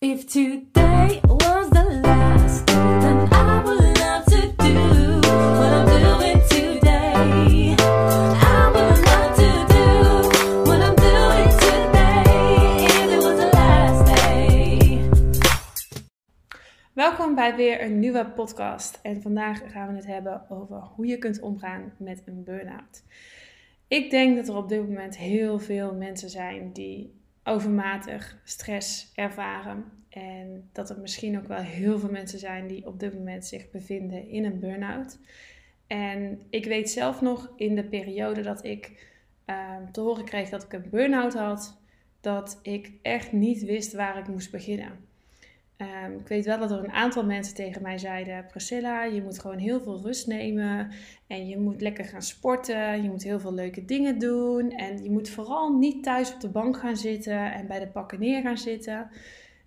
If today was the last, then I would love to do what I'm doing today. I would love to do what I'm doing today. If it was the last day. Welkom bij weer een nieuwe podcast. En vandaag gaan we het hebben over hoe je kunt omgaan met een burn-out. Ik denk dat er op dit moment heel veel mensen zijn die overmatig stress ervaren. En dat er misschien ook wel heel veel mensen zijn die op dit moment zich bevinden in een burn-out. En ik weet zelf nog in de periode dat ik ehm, te horen kreeg dat ik een burn-out had, dat ik echt niet wist waar ik moest beginnen. Ehm, ik weet wel dat er een aantal mensen tegen mij zeiden: Priscilla, je moet gewoon heel veel rust nemen. En je moet lekker gaan sporten. Je moet heel veel leuke dingen doen. En je moet vooral niet thuis op de bank gaan zitten en bij de pakken neer gaan zitten.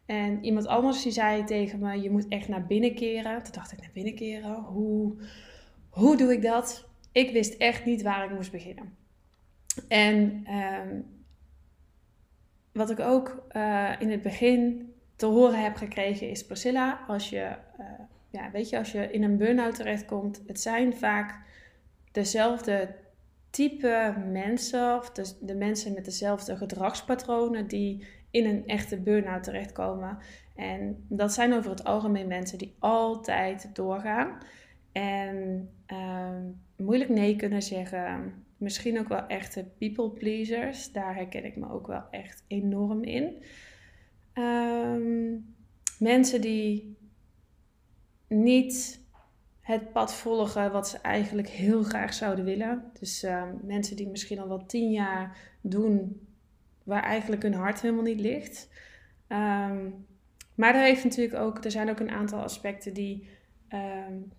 En iemand anders die zei tegen me: Je moet echt naar binnen keren. Toen dacht ik: Naar binnen keren? Hoe, hoe doe ik dat? Ik wist echt niet waar ik moest beginnen. En ehm, wat ik ook eh, in het begin te horen heb gekregen is Priscilla, als je, uh, ja, weet je, als je in een burn-out terechtkomt, het zijn vaak dezelfde type mensen of de, mensen met dezelfde gedragspatronen die in een echte burn-out terechtkomen. En dat zijn over het algemeen mensen die altijd doorgaan en uh, moeilijk nee kunnen zeggen. Misschien ook wel echte people pleasers. Daar herken ik me ook wel echt enorm in. Um, mensen die niet het pad volgen wat ze eigenlijk heel graag zouden willen. Dus um, mensen die misschien al wel tien jaar doen waar eigenlijk hun hart helemaal niet ligt. Um, maar er, heeft natuurlijk ook, er zijn ook een aantal aspecten die,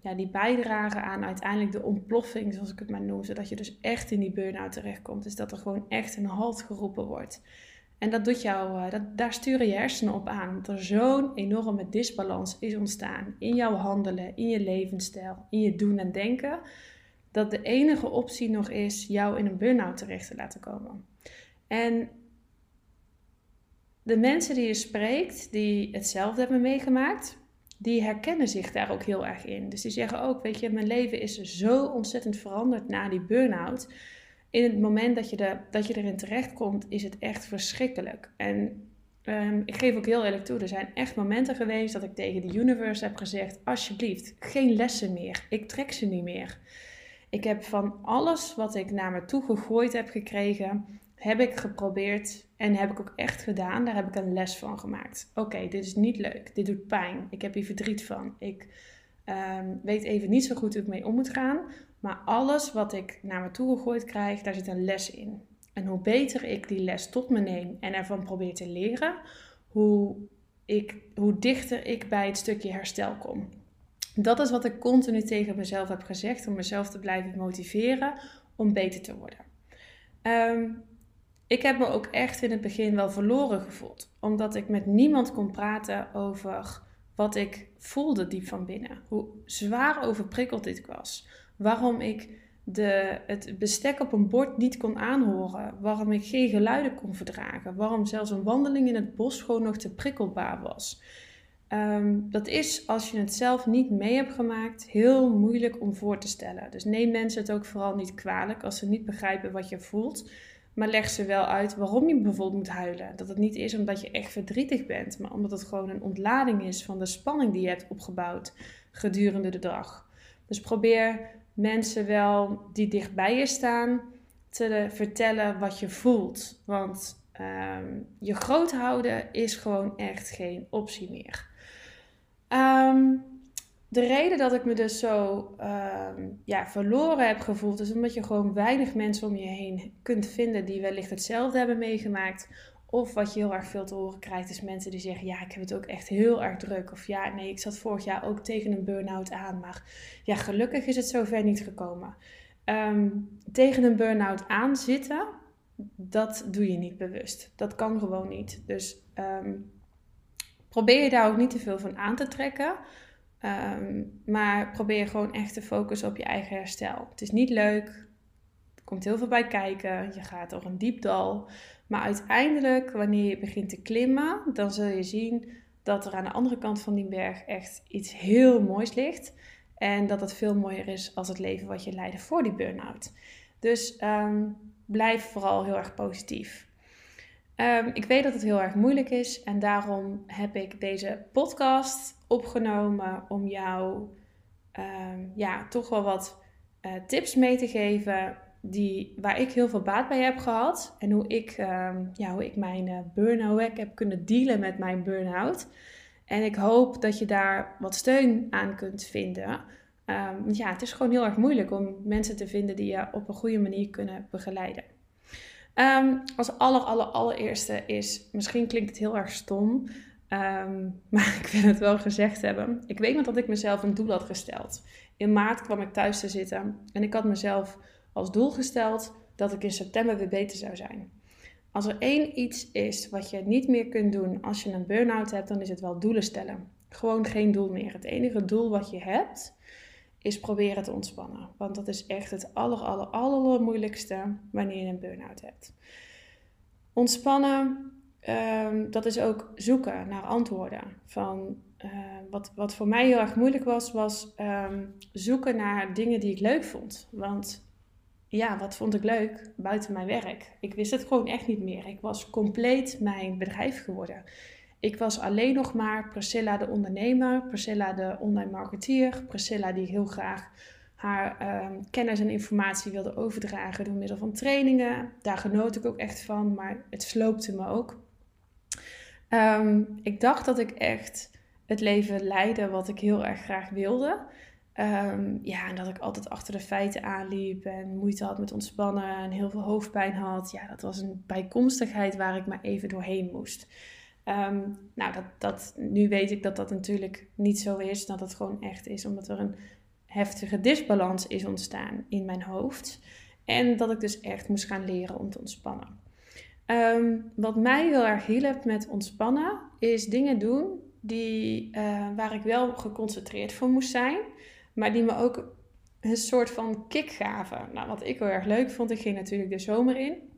ja, die bijdragen aan uiteindelijk de ontploffing, zoals ik het maar noem. Zodat je dus echt in die burn-out terechtkomt. Dus dat er gewoon echt een halt geroepen wordt. En dat doet jou, eh, dat, daar sturen je hersenen op aan. Dat er zo'n enorme disbalans is ontstaan in jouw handelen, in je levensstijl, in je doen en denken. Dat de enige optie nog is jou in een burn-out terecht te laten komen. En de mensen die je spreekt, die hetzelfde hebben meegemaakt, die herkennen zich daar ook heel erg in. Dus die zeggen ook, weet je, mijn leven is zo ontzettend veranderd na die burn-out in het moment dat je, dat je erin terechtkomt, is het echt verschrikkelijk. En um, ik geef ook heel eerlijk toe, er zijn echt momenten geweest dat ik tegen de universe heb gezegd: alsjeblieft, geen lessen meer. Ik trek ze niet meer. Ik heb van alles wat ik naar me toe gegooid heb gekregen, heb ik geprobeerd en heb ik ook echt gedaan. Daar heb ik een les van gemaakt. Oké, dit is niet leuk. Dit doet pijn. Ik heb hier verdriet van. Ik um, weet even niet zo goed hoe ik mee om moet gaan. Maar alles wat ik naar me toe gegooid krijg, daar zit een les in. En hoe beter ik die les tot me neem en ervan probeer te leren, hoe, ik, hoe dichter ik bij het stukje herstel kom. Dat is wat ik continu tegen mezelf heb gezegd, om mezelf te blijven motiveren om beter te worden. Um, ik heb me ook echt in het begin wel verloren gevoeld, omdat ik met niemand kon praten over wat ik voelde diep van binnen. Hoe zwaar overprikkeld dit was waarom ik de, het bestek op een bord niet kon aanhoren, waarom ik geen geluiden kon verdragen, waarom zelfs een wandeling in het bos gewoon nog te prikkelbaar was. Ehm, dat is, als je het zelf niet mee hebt gemaakt, heel moeilijk om voor te stellen. Dus neem mensen het ook vooral niet kwalijk als ze niet begrijpen wat je voelt. Maar leg ze wel uit waarom je bijvoorbeeld moet huilen. Dat het niet is omdat je echt verdrietig bent, maar omdat het gewoon een ontlading is van de spanning die je hebt opgebouwd gedurende de dag. Dus probeer mensen wel die dichtbij je staan te vertellen wat je voelt. Want um, je groot houden is gewoon echt geen optie meer. Um, de reden dat ik me dus zo um, ja, verloren heb gevoeld, is omdat je gewoon weinig mensen om je heen kunt vinden die wellicht hetzelfde hebben meegemaakt. Of wat je heel erg veel te horen krijgt, is mensen die zeggen: Ja, ik heb het ook echt heel erg druk. Of ja, nee, ik zat vorig jaar ook tegen een burn-out aan. Maar ja, gelukkig is het zover niet gekomen. Um, tegen een burn-out aan zitten, dat doe je niet bewust. Dat kan gewoon niet. Dus um, probeer je daar ook niet te veel van aan te trekken. Um, maar probeer gewoon echt te focussen op je eigen herstel. Het is niet leuk. Er komt heel veel bij kijken. Je gaat door een diep dal. Maar uiteindelijk, wanneer je begint te klimmen, dan zul je zien dat er aan de andere kant van die berg echt iets heel moois ligt. En dat het veel mooier is als het leven wat je leidde voor die burn-out. Dus ehm, blijf vooral heel erg positief. Ehm, ik weet dat het heel erg moeilijk is en daarom heb ik deze podcast opgenomen om jou ehm, ja, toch wel wat eh, tips mee te geven die, waar ik heel veel baat bij heb gehad. En hoe ik, ehm, ja, hoe ik mijn uh, burn-out heb kunnen dealen met mijn burn-out. En ik hoop dat je daar wat steun aan kunt vinden. want ja, het is gewoon heel erg moeilijk om mensen te vinden die je op een goede manier kunnen begeleiden. Um, als aller, aller, allereerste is, misschien klinkt het heel erg stom, um, maar ik wil het wel gezegd hebben. Ik weet nog dat ik mezelf een doel had gesteld. In maart kwam ik thuis te zitten en ik had mezelf als doel gesteld dat ik in september weer beter zou zijn. Als er één iets is wat je niet meer kunt doen als je een burn-out hebt, dan is het wel doelen stellen. Gewoon geen doel meer. Het enige doel wat je hebt is proberen te ontspannen. Want dat is echt het aller, aller, allermoeilijkste wanneer je een burn-out hebt. Ontspannen, um, dat is ook zoeken naar antwoorden. Van, uh, wat, wat voor mij heel erg moeilijk was, was um, zoeken naar dingen die ik leuk vond. Want ja, wat vond ik leuk buiten mijn werk? Ik wist het gewoon echt niet meer. Ik was compleet mijn bedrijf geworden. Ik was alleen nog maar Priscilla de ondernemer, Priscilla de online marketeer, Priscilla die heel graag haar uh, kennis en informatie wilde overdragen door middel van trainingen. Daar genoot ik ook echt van, maar het sloopte me ook. Um, ik dacht dat ik echt het leven leidde wat ik heel erg graag wilde. Um, ja, en dat ik altijd achter de feiten aanliep en moeite had met ontspannen en heel veel hoofdpijn had. Ja, dat was een bijkomstigheid waar ik maar even doorheen moest. Um, nou, dat, dat, nu weet ik dat dat natuurlijk niet zo is. Dat het gewoon echt is omdat er een heftige disbalans is ontstaan in mijn hoofd. En dat ik dus echt moest gaan leren om te ontspannen. Um, wat mij heel erg hielp met ontspannen, is dingen doen die, uh, waar ik wel geconcentreerd voor moest zijn. Maar die me ook een soort van kick gaven. Nou, wat ik heel erg leuk vond, ik ging natuurlijk de zomer in.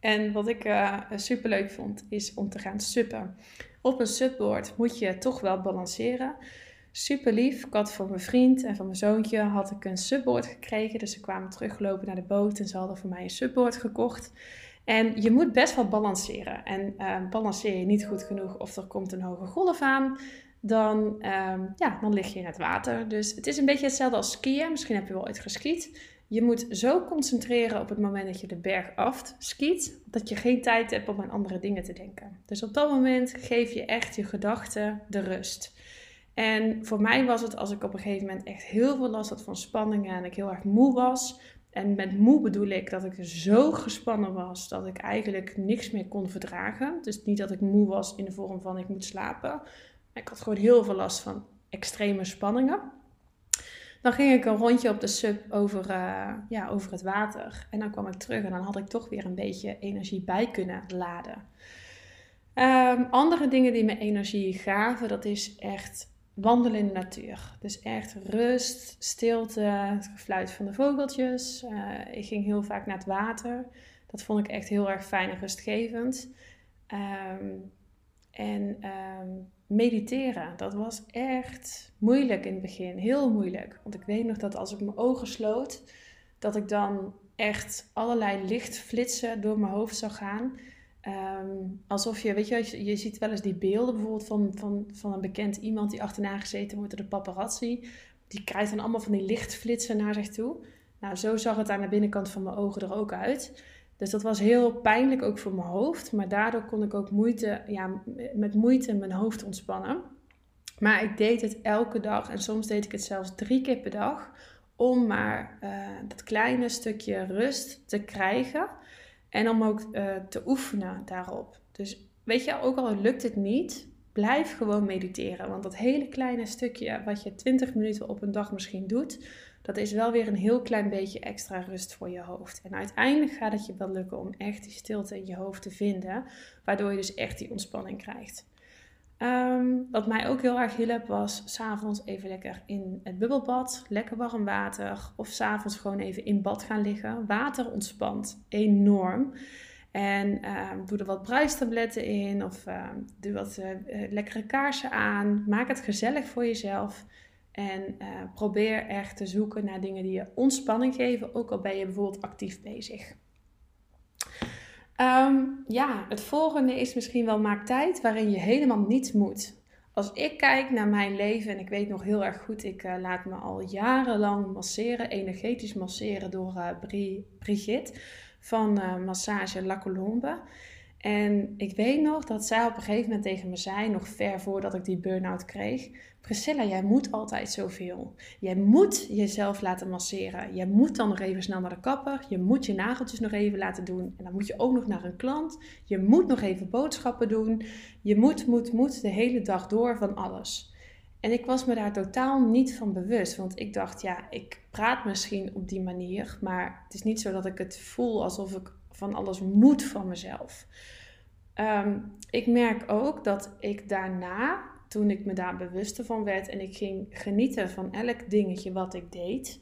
En wat ik uh, super leuk vond, is om te gaan suppen. Op een subboard moet je toch wel balanceren. Super lief. Ik had voor mijn vriend en van mijn zoontje had ik een subboard gekregen. Dus ze kwamen teruggelopen naar de boot en ze hadden voor mij een subboard gekocht. En je moet best wel balanceren. En uh, balanceer je niet goed genoeg of er komt een hoge golf aan, dan, uh, ja, dan lig je in het water. Dus het is een beetje hetzelfde als skiën. Misschien heb je wel ooit geskiet. Je moet zo concentreren op het moment dat je de berg aft skiet, dat je geen tijd hebt om aan andere dingen te denken. Dus op dat moment geef je echt je gedachten de rust. En voor mij was het als ik op een gegeven moment echt heel veel last had van spanningen en ik heel erg moe was. En met moe bedoel ik dat ik zo gespannen was dat ik eigenlijk niks meer kon verdragen. Dus niet dat ik moe was in de vorm van ik moet slapen. Ik had gewoon heel veel last van extreme spanningen. Dan ging ik een rondje op de sub over, uh, ja, over het water. En dan kwam ik terug en dan had ik toch weer een beetje energie bij kunnen laden. Um, andere dingen die me energie gaven, dat is echt wandelen in de natuur. Dus echt rust, stilte, het gefluit van de vogeltjes. Uh, ik ging heel vaak naar het water. Dat vond ik echt heel erg fijn en rustgevend. Um, en um, mediteren, dat was echt moeilijk in het begin. Heel moeilijk. Want ik weet nog dat als ik mijn ogen sloot, dat ik dan echt allerlei lichtflitsen door mijn hoofd zou gaan. Um, alsof je, weet je, je ziet wel eens die beelden bijvoorbeeld van, van, van een bekend iemand die achterna gezeten wordt door de paparazzi. Die krijgt dan allemaal van die lichtflitsen naar zich toe. Nou, zo zag het aan de binnenkant van mijn ogen er ook uit. Dus dat was heel pijnlijk ook voor mijn hoofd. Maar daardoor kon ik ook moeite, ja, met moeite mijn hoofd ontspannen. Maar ik deed het elke dag en soms deed ik het zelfs drie keer per dag. Om maar uh, dat kleine stukje rust te krijgen. En om ook uh, te oefenen daarop. Dus weet je, ook al lukt het niet, blijf gewoon mediteren. Want dat hele kleine stukje wat je 20 minuten op een dag misschien doet, dat is wel weer een heel klein beetje extra rust voor je hoofd. En uiteindelijk gaat het je wel lukken om echt die stilte in je hoofd te vinden, waardoor je dus echt die ontspanning krijgt. Um, wat mij ook heel erg hielp was s'avonds even lekker in het bubbelbad, lekker warm water. Of s'avonds gewoon even in bad gaan liggen. Water ontspant enorm. En ehm, doe er wat bruistabletten in of ehm, doe wat eh, eh, lekkere kaarsen aan. Maak het gezellig voor jezelf. En eh, probeer echt te zoeken naar dingen die je ontspanning geven, ook al ben je bijvoorbeeld actief bezig. Ehm, ja, het volgende is misschien wel maak tijd waarin je helemaal niets moet. Als ik kijk naar mijn leven, en ik weet nog heel erg goed, ik eh, laat me al jarenlang masseren, energetisch masseren door uh, Bri Brigitte van Massage La Colombe. En ik weet nog dat zij op een gegeven moment tegen me zei, nog ver voordat ik die burn-out kreeg: Priscilla, jij moet altijd zoveel. Jij moet jezelf laten masseren. Jij moet dan nog even snel naar de kapper. Je moet je nageltjes nog even laten doen. En dan moet je ook nog naar een klant. Je moet nog even boodschappen doen. Je moet, moet, moet de hele dag door van alles. En ik was me daar totaal niet van bewust. Want ik dacht, ja, ik praat misschien op die manier. Maar het is niet zo dat ik het voel alsof ik van alles moet van mezelf. Um, ik merk ook dat ik daarna, toen ik me daar bewuster van werd en ik ging genieten van elk dingetje wat ik deed,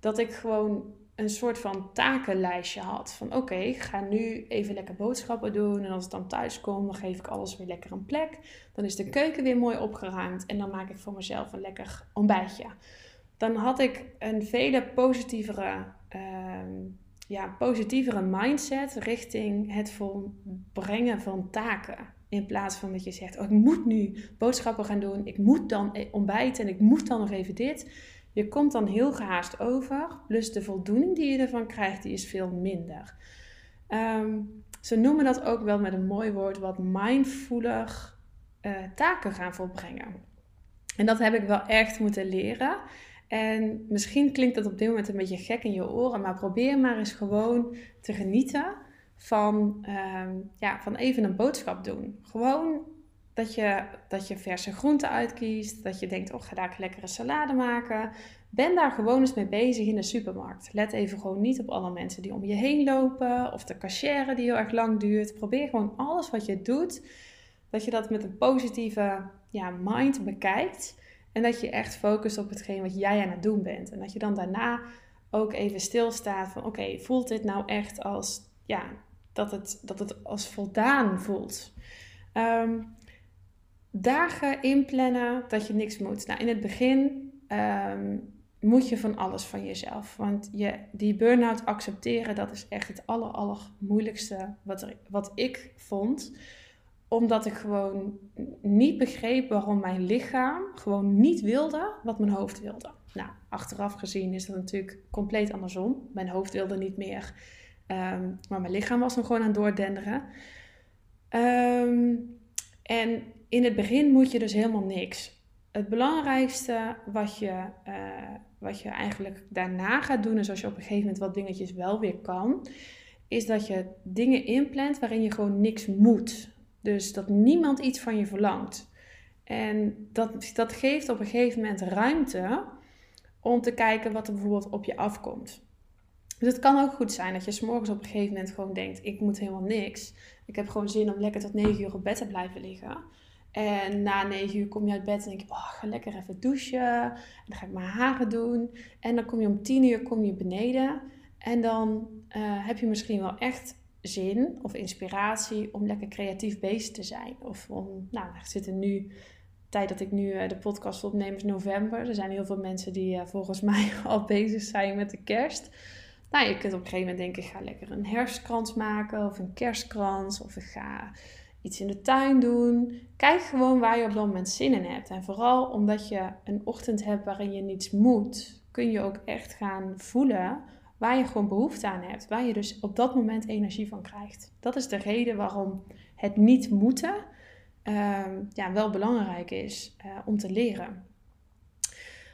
dat ik gewoon een soort van takenlijstje had. Van oké, ik ga nu even lekker boodschappen doen. En als ik dan thuis kom, dan geef ik alles weer lekker een plek. Dan is de keuken weer mooi opgeruimd. En dan maak ik voor mezelf een lekker ontbijtje. Dan had ik een vele positievere uh, ja, positievere mindset richting het volbrengen van taken. In plaats van dat je zegt, oh, ik moet nu boodschappen gaan doen, ik moet dan ontbijten en ik moet dan nog even dit. Je komt dan heel gehaast over, plus de voldoening die je ervan krijgt, die is veel minder. Um, ze noemen dat ook wel met een mooi woord wat mindfuler uh, taken gaan volbrengen. En dat heb ik wel echt moeten leren. En misschien klinkt dat op dit moment een beetje gek in je oren, maar probeer maar eens gewoon te genieten van, uh, ja, van even een boodschap doen. Gewoon dat je, dat je verse groenten uitkiest, dat je denkt, oh ga daar lekkere salade maken. Ben daar gewoon eens mee bezig in de supermarkt. Let even gewoon niet op alle mensen die om je heen lopen of de cashier die heel erg lang duurt. Probeer gewoon alles wat je doet, dat je dat met een positieve ja, mind bekijkt. En dat je echt focust op hetgeen wat jij aan het doen bent. En dat je dan daarna ook even stilstaat van oké, voelt dit nou echt als ja, dat het, dat het als voldaan voelt. Um, dagen inplannen dat je niks moet. Nou, in het begin um, moet je van alles van jezelf. Want je, die burn-out accepteren, dat is echt het aller, aller moeilijkste wat, wat ik vond omdat ik gewoon niet begreep waarom mijn lichaam gewoon niet wilde wat mijn hoofd wilde. Nou, achteraf gezien is dat natuurlijk compleet andersom. Mijn hoofd wilde niet meer, um, maar mijn lichaam was nog gewoon aan het doordenderen. Um, en in het begin moet je dus helemaal niks. Het belangrijkste wat je, uh, wat je eigenlijk daarna gaat doen, is als je op een gegeven moment wat dingetjes wel weer kan, is dat je dingen inplant waarin je gewoon niks moet. Dus dat niemand iets van je verlangt. En dat, dat geeft op een gegeven moment ruimte om te kijken wat er bijvoorbeeld op je afkomt. Dus het kan ook goed zijn dat je s'morgens op een gegeven moment gewoon denkt: ik moet helemaal niks. Ik heb gewoon zin om lekker tot 9 uur op bed te blijven liggen. En na 9 uur kom je uit bed en denk je: oh, ga lekker even douchen. En dan ga ik mijn haren doen. En dan kom je om 10 uur kom je beneden. En dan uh, heb je misschien wel echt zin of inspiratie om lekker creatief bezig te zijn. Of om, nou, we zitten nu, tijd dat ik nu uh, de podcast opneem is november. Er zijn heel veel mensen die uh, volgens mij al bezig zijn met de kerst. Nou, je kunt op een gegeven moment denken, ik ga lekker een herfstkrans maken of een kerstkrans. Of ik ga iets in de tuin doen. Kijk gewoon waar je op dat moment zin in hebt. En vooral omdat je een ochtend hebt waarin je niets moet, kun je ook echt gaan voelen waar je gewoon behoefte aan hebt. Waar je dus op dat moment energie van krijgt. Dat is de reden waarom het niet moeten uh, ja, wel belangrijk is uh, om te leren.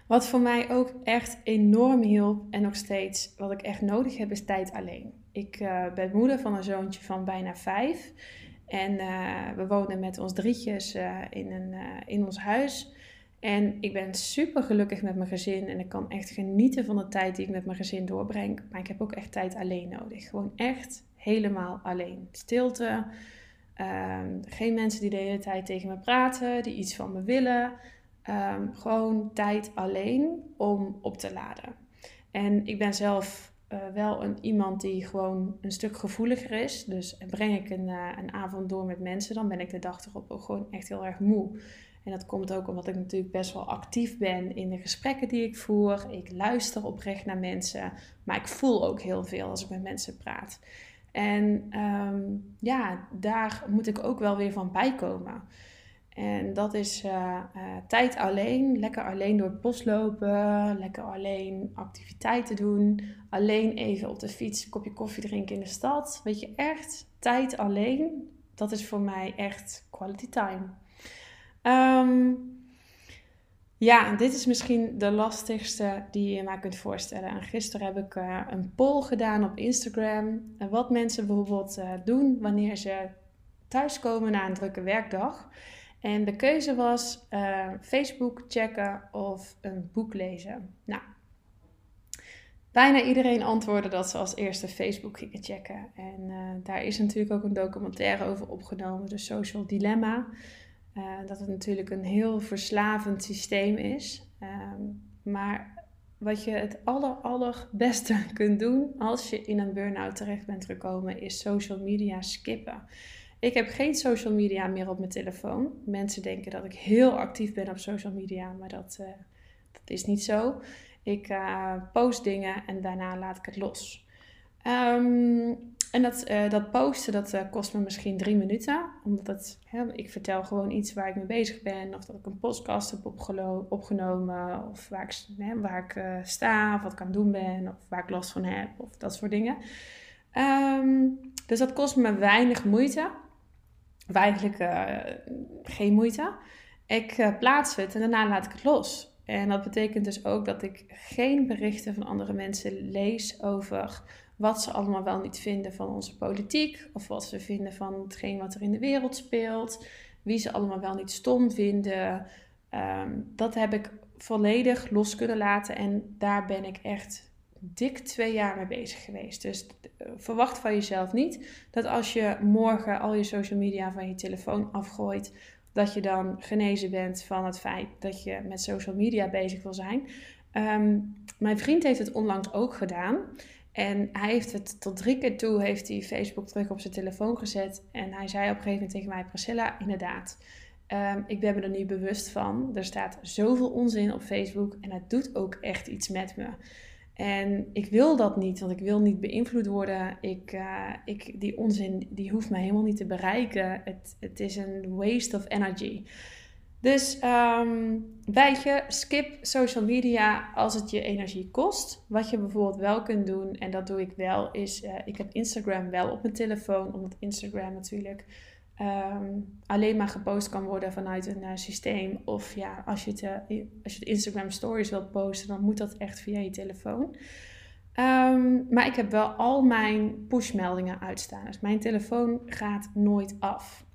Wat voor mij ook echt enorm hielp en nog steeds wat ik echt nodig heb is tijd alleen. Ik uh, ben moeder van een zoontje van bijna vijf. En uh, we wonen met ons drietjes uh, in, een, in ons huis. En ik ben super gelukkig met mijn gezin en ik kan echt genieten van de tijd die ik met mijn gezin doorbreng. Maar ik heb ook echt tijd alleen nodig. Gewoon echt helemaal alleen. Stilte. Um, geen mensen die de hele tijd tegen me praten, die iets van me willen. Um, gewoon tijd alleen om op te laden. En ik ben zelf eh, wel een, iemand die gewoon een stuk gevoeliger is. Dus breng ik een, eh, een avond door met mensen, dan ben ik de dag erop ook gewoon echt heel erg moe. En dat komt ook omdat ik natuurlijk best wel actief ben in de gesprekken die ik voer. Ik luister oprecht naar mensen, maar ik voel ook heel veel als ik met mensen praat. En ehm, ja, daar moet ik ook wel weer van bijkomen. En dat is eh, eh, tijd alleen, lekker alleen door het bos lopen, lekker alleen activiteiten doen, alleen even op de fiets een kopje koffie drinken in de stad. Weet je, echt tijd alleen, dat is voor mij echt quality time. Ehm, ja, dit is misschien de lastigste die je maar kunt voorstellen. En gisteren heb ik uh, een poll gedaan op Instagram. Wat mensen bijvoorbeeld doen wanneer ze thuiskomen na een drukke werkdag. En de keuze was Facebook checken of een boek lezen. Nou, bijna iedereen antwoordde dat ze als eerste Facebook gingen checken. En daar is natuurlijk ook een documentaire over opgenomen, de Social Dilemma. Uh, dat het natuurlijk een heel verslavend systeem is. Uh, maar wat je het aller, allerbeste kunt doen als je in een burn-out terecht bent gekomen, is social media skippen. Ik heb geen social media meer op mijn telefoon. Mensen denken dat ik heel actief ben op social media, maar dat, uh, dat is niet zo. Ik eh, post dingen en daarna laat ik het los. Um, en dat, uh, dat posten, dat kost me misschien drie minuten. Omdat het, hè, ik vertel gewoon iets waar ik mee bezig ben. Of dat ik een podcast heb opgenomen. Of waar ik, hè, waar ik sta. Of wat ik aan het doen ben. Of waar ik last van heb. Of dat soort dingen. Um, dus dat kost me weinig moeite. Eigenlijk geen moeite. Ik plaats het en daarna laat ik het los. En dat betekent dus ook dat ik geen berichten van andere mensen lees over wat ze allemaal wel niet vinden van onze politiek, of wat ze vinden van hetgeen wat er in de wereld speelt, wie ze allemaal wel niet stom vinden. Um, dat heb ik volledig los kunnen laten en daar ben ik echt dik twee jaar mee bezig geweest. Dus uh, verwacht van jezelf niet dat als je morgen al je social media van je telefoon afgooit, dat je dan genezen bent van het feit dat je met social media bezig wil zijn. Um, mijn vriend heeft het onlangs ook gedaan. En hij heeft het tot drie keer toe, heeft hij Facebook terug op zijn telefoon gezet. En hij zei op een gegeven moment tegen mij, Priscilla, inderdaad, um, ik ben me er nu bewust van. Er staat zoveel onzin op Facebook en het doet ook echt iets met me. En ik wil dat niet, want ik wil niet beïnvloed worden. Ik, uh, ik, die onzin die hoeft mij helemaal niet te bereiken. Het, het is een waste of energy. Dus um, je, skip social media als het je energie kost. Wat je bijvoorbeeld wel kunt doen, en dat doe ik wel, is uh, ik heb Instagram wel op mijn telefoon, omdat Instagram natuurlijk um, alleen maar gepost kan worden vanuit een uh, systeem. Of ja, als je, het, uh, als je de Instagram stories wilt posten, dan moet dat echt via je telefoon. Um, maar ik heb wel al mijn pushmeldingen uitstaan. Dus mijn telefoon gaat nooit af.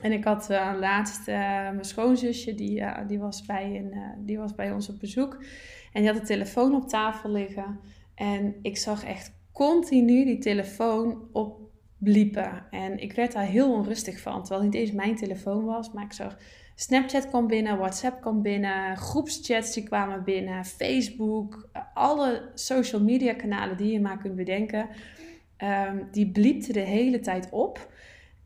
En ik had uh, laatst mijn schoonzusje, die, die, was bij een, die was bij ons op bezoek. En die had de telefoon op tafel liggen. En ik zag echt continu die telefoon op bliepen. En ik werd daar heel onrustig van. Terwijl het niet eens mijn telefoon was. Maar ik zag Snapchat kwam binnen, WhatsApp kwam binnen, groepschats die kwamen binnen, Facebook. Alle social media kanalen die je maar kunt bedenken. Um, die bliepten de hele tijd op.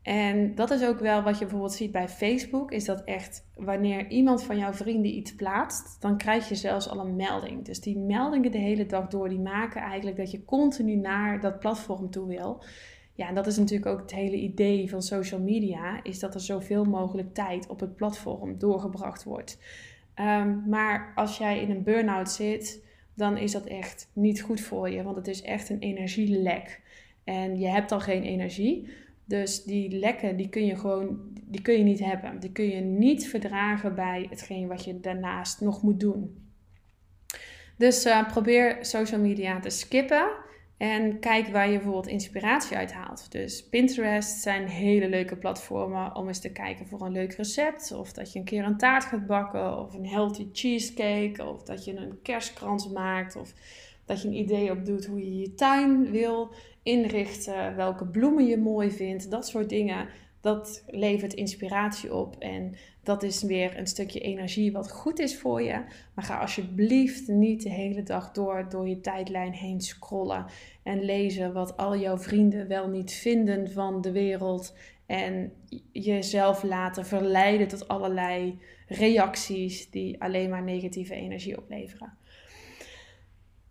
En dat is ook wel wat je bijvoorbeeld ziet bij Facebook, is dat echt wanneer iemand van jouw vrienden iets plaatst, dan krijg je zelfs al een melding. Dus die meldingen de hele dag door, die maken eigenlijk dat je continu naar dat platform toe wil. Ja, en dat is natuurlijk ook het hele idee van social media, is dat er zoveel mogelijk tijd op het platform doorgebracht wordt. Um, maar als jij in een burn-out zit, dan is dat echt niet goed voor je, want het is echt een energielek. En je hebt al geen energie. Dus die lekken, die kun je gewoon, die kun je niet hebben. Die kun je niet verdragen bij hetgeen wat je daarnaast nog moet doen. Dus uh, probeer social media te skippen. En kijk waar je bijvoorbeeld inspiratie uit haalt. Dus Pinterest zijn hele leuke platformen om eens te kijken voor een leuk recept. Of dat je een keer een taart gaat bakken. Of een healthy cheesecake. Of dat je een kerstkrans maakt. Of dat je een idee opdoet hoe je je tuin wil inrichten, welke bloemen je mooi vindt, dat soort dingen. Dat levert inspiratie op. En Dat is weer een stukje energie wat goed is voor je. Maar ga alsjeblieft niet de hele dag door, door je tijdlijn heen scrollen. En lezen wat al jouw vrienden wel niet vinden van de wereld. En jezelf laten verleiden tot allerlei reacties die alleen maar negatieve energie opleveren.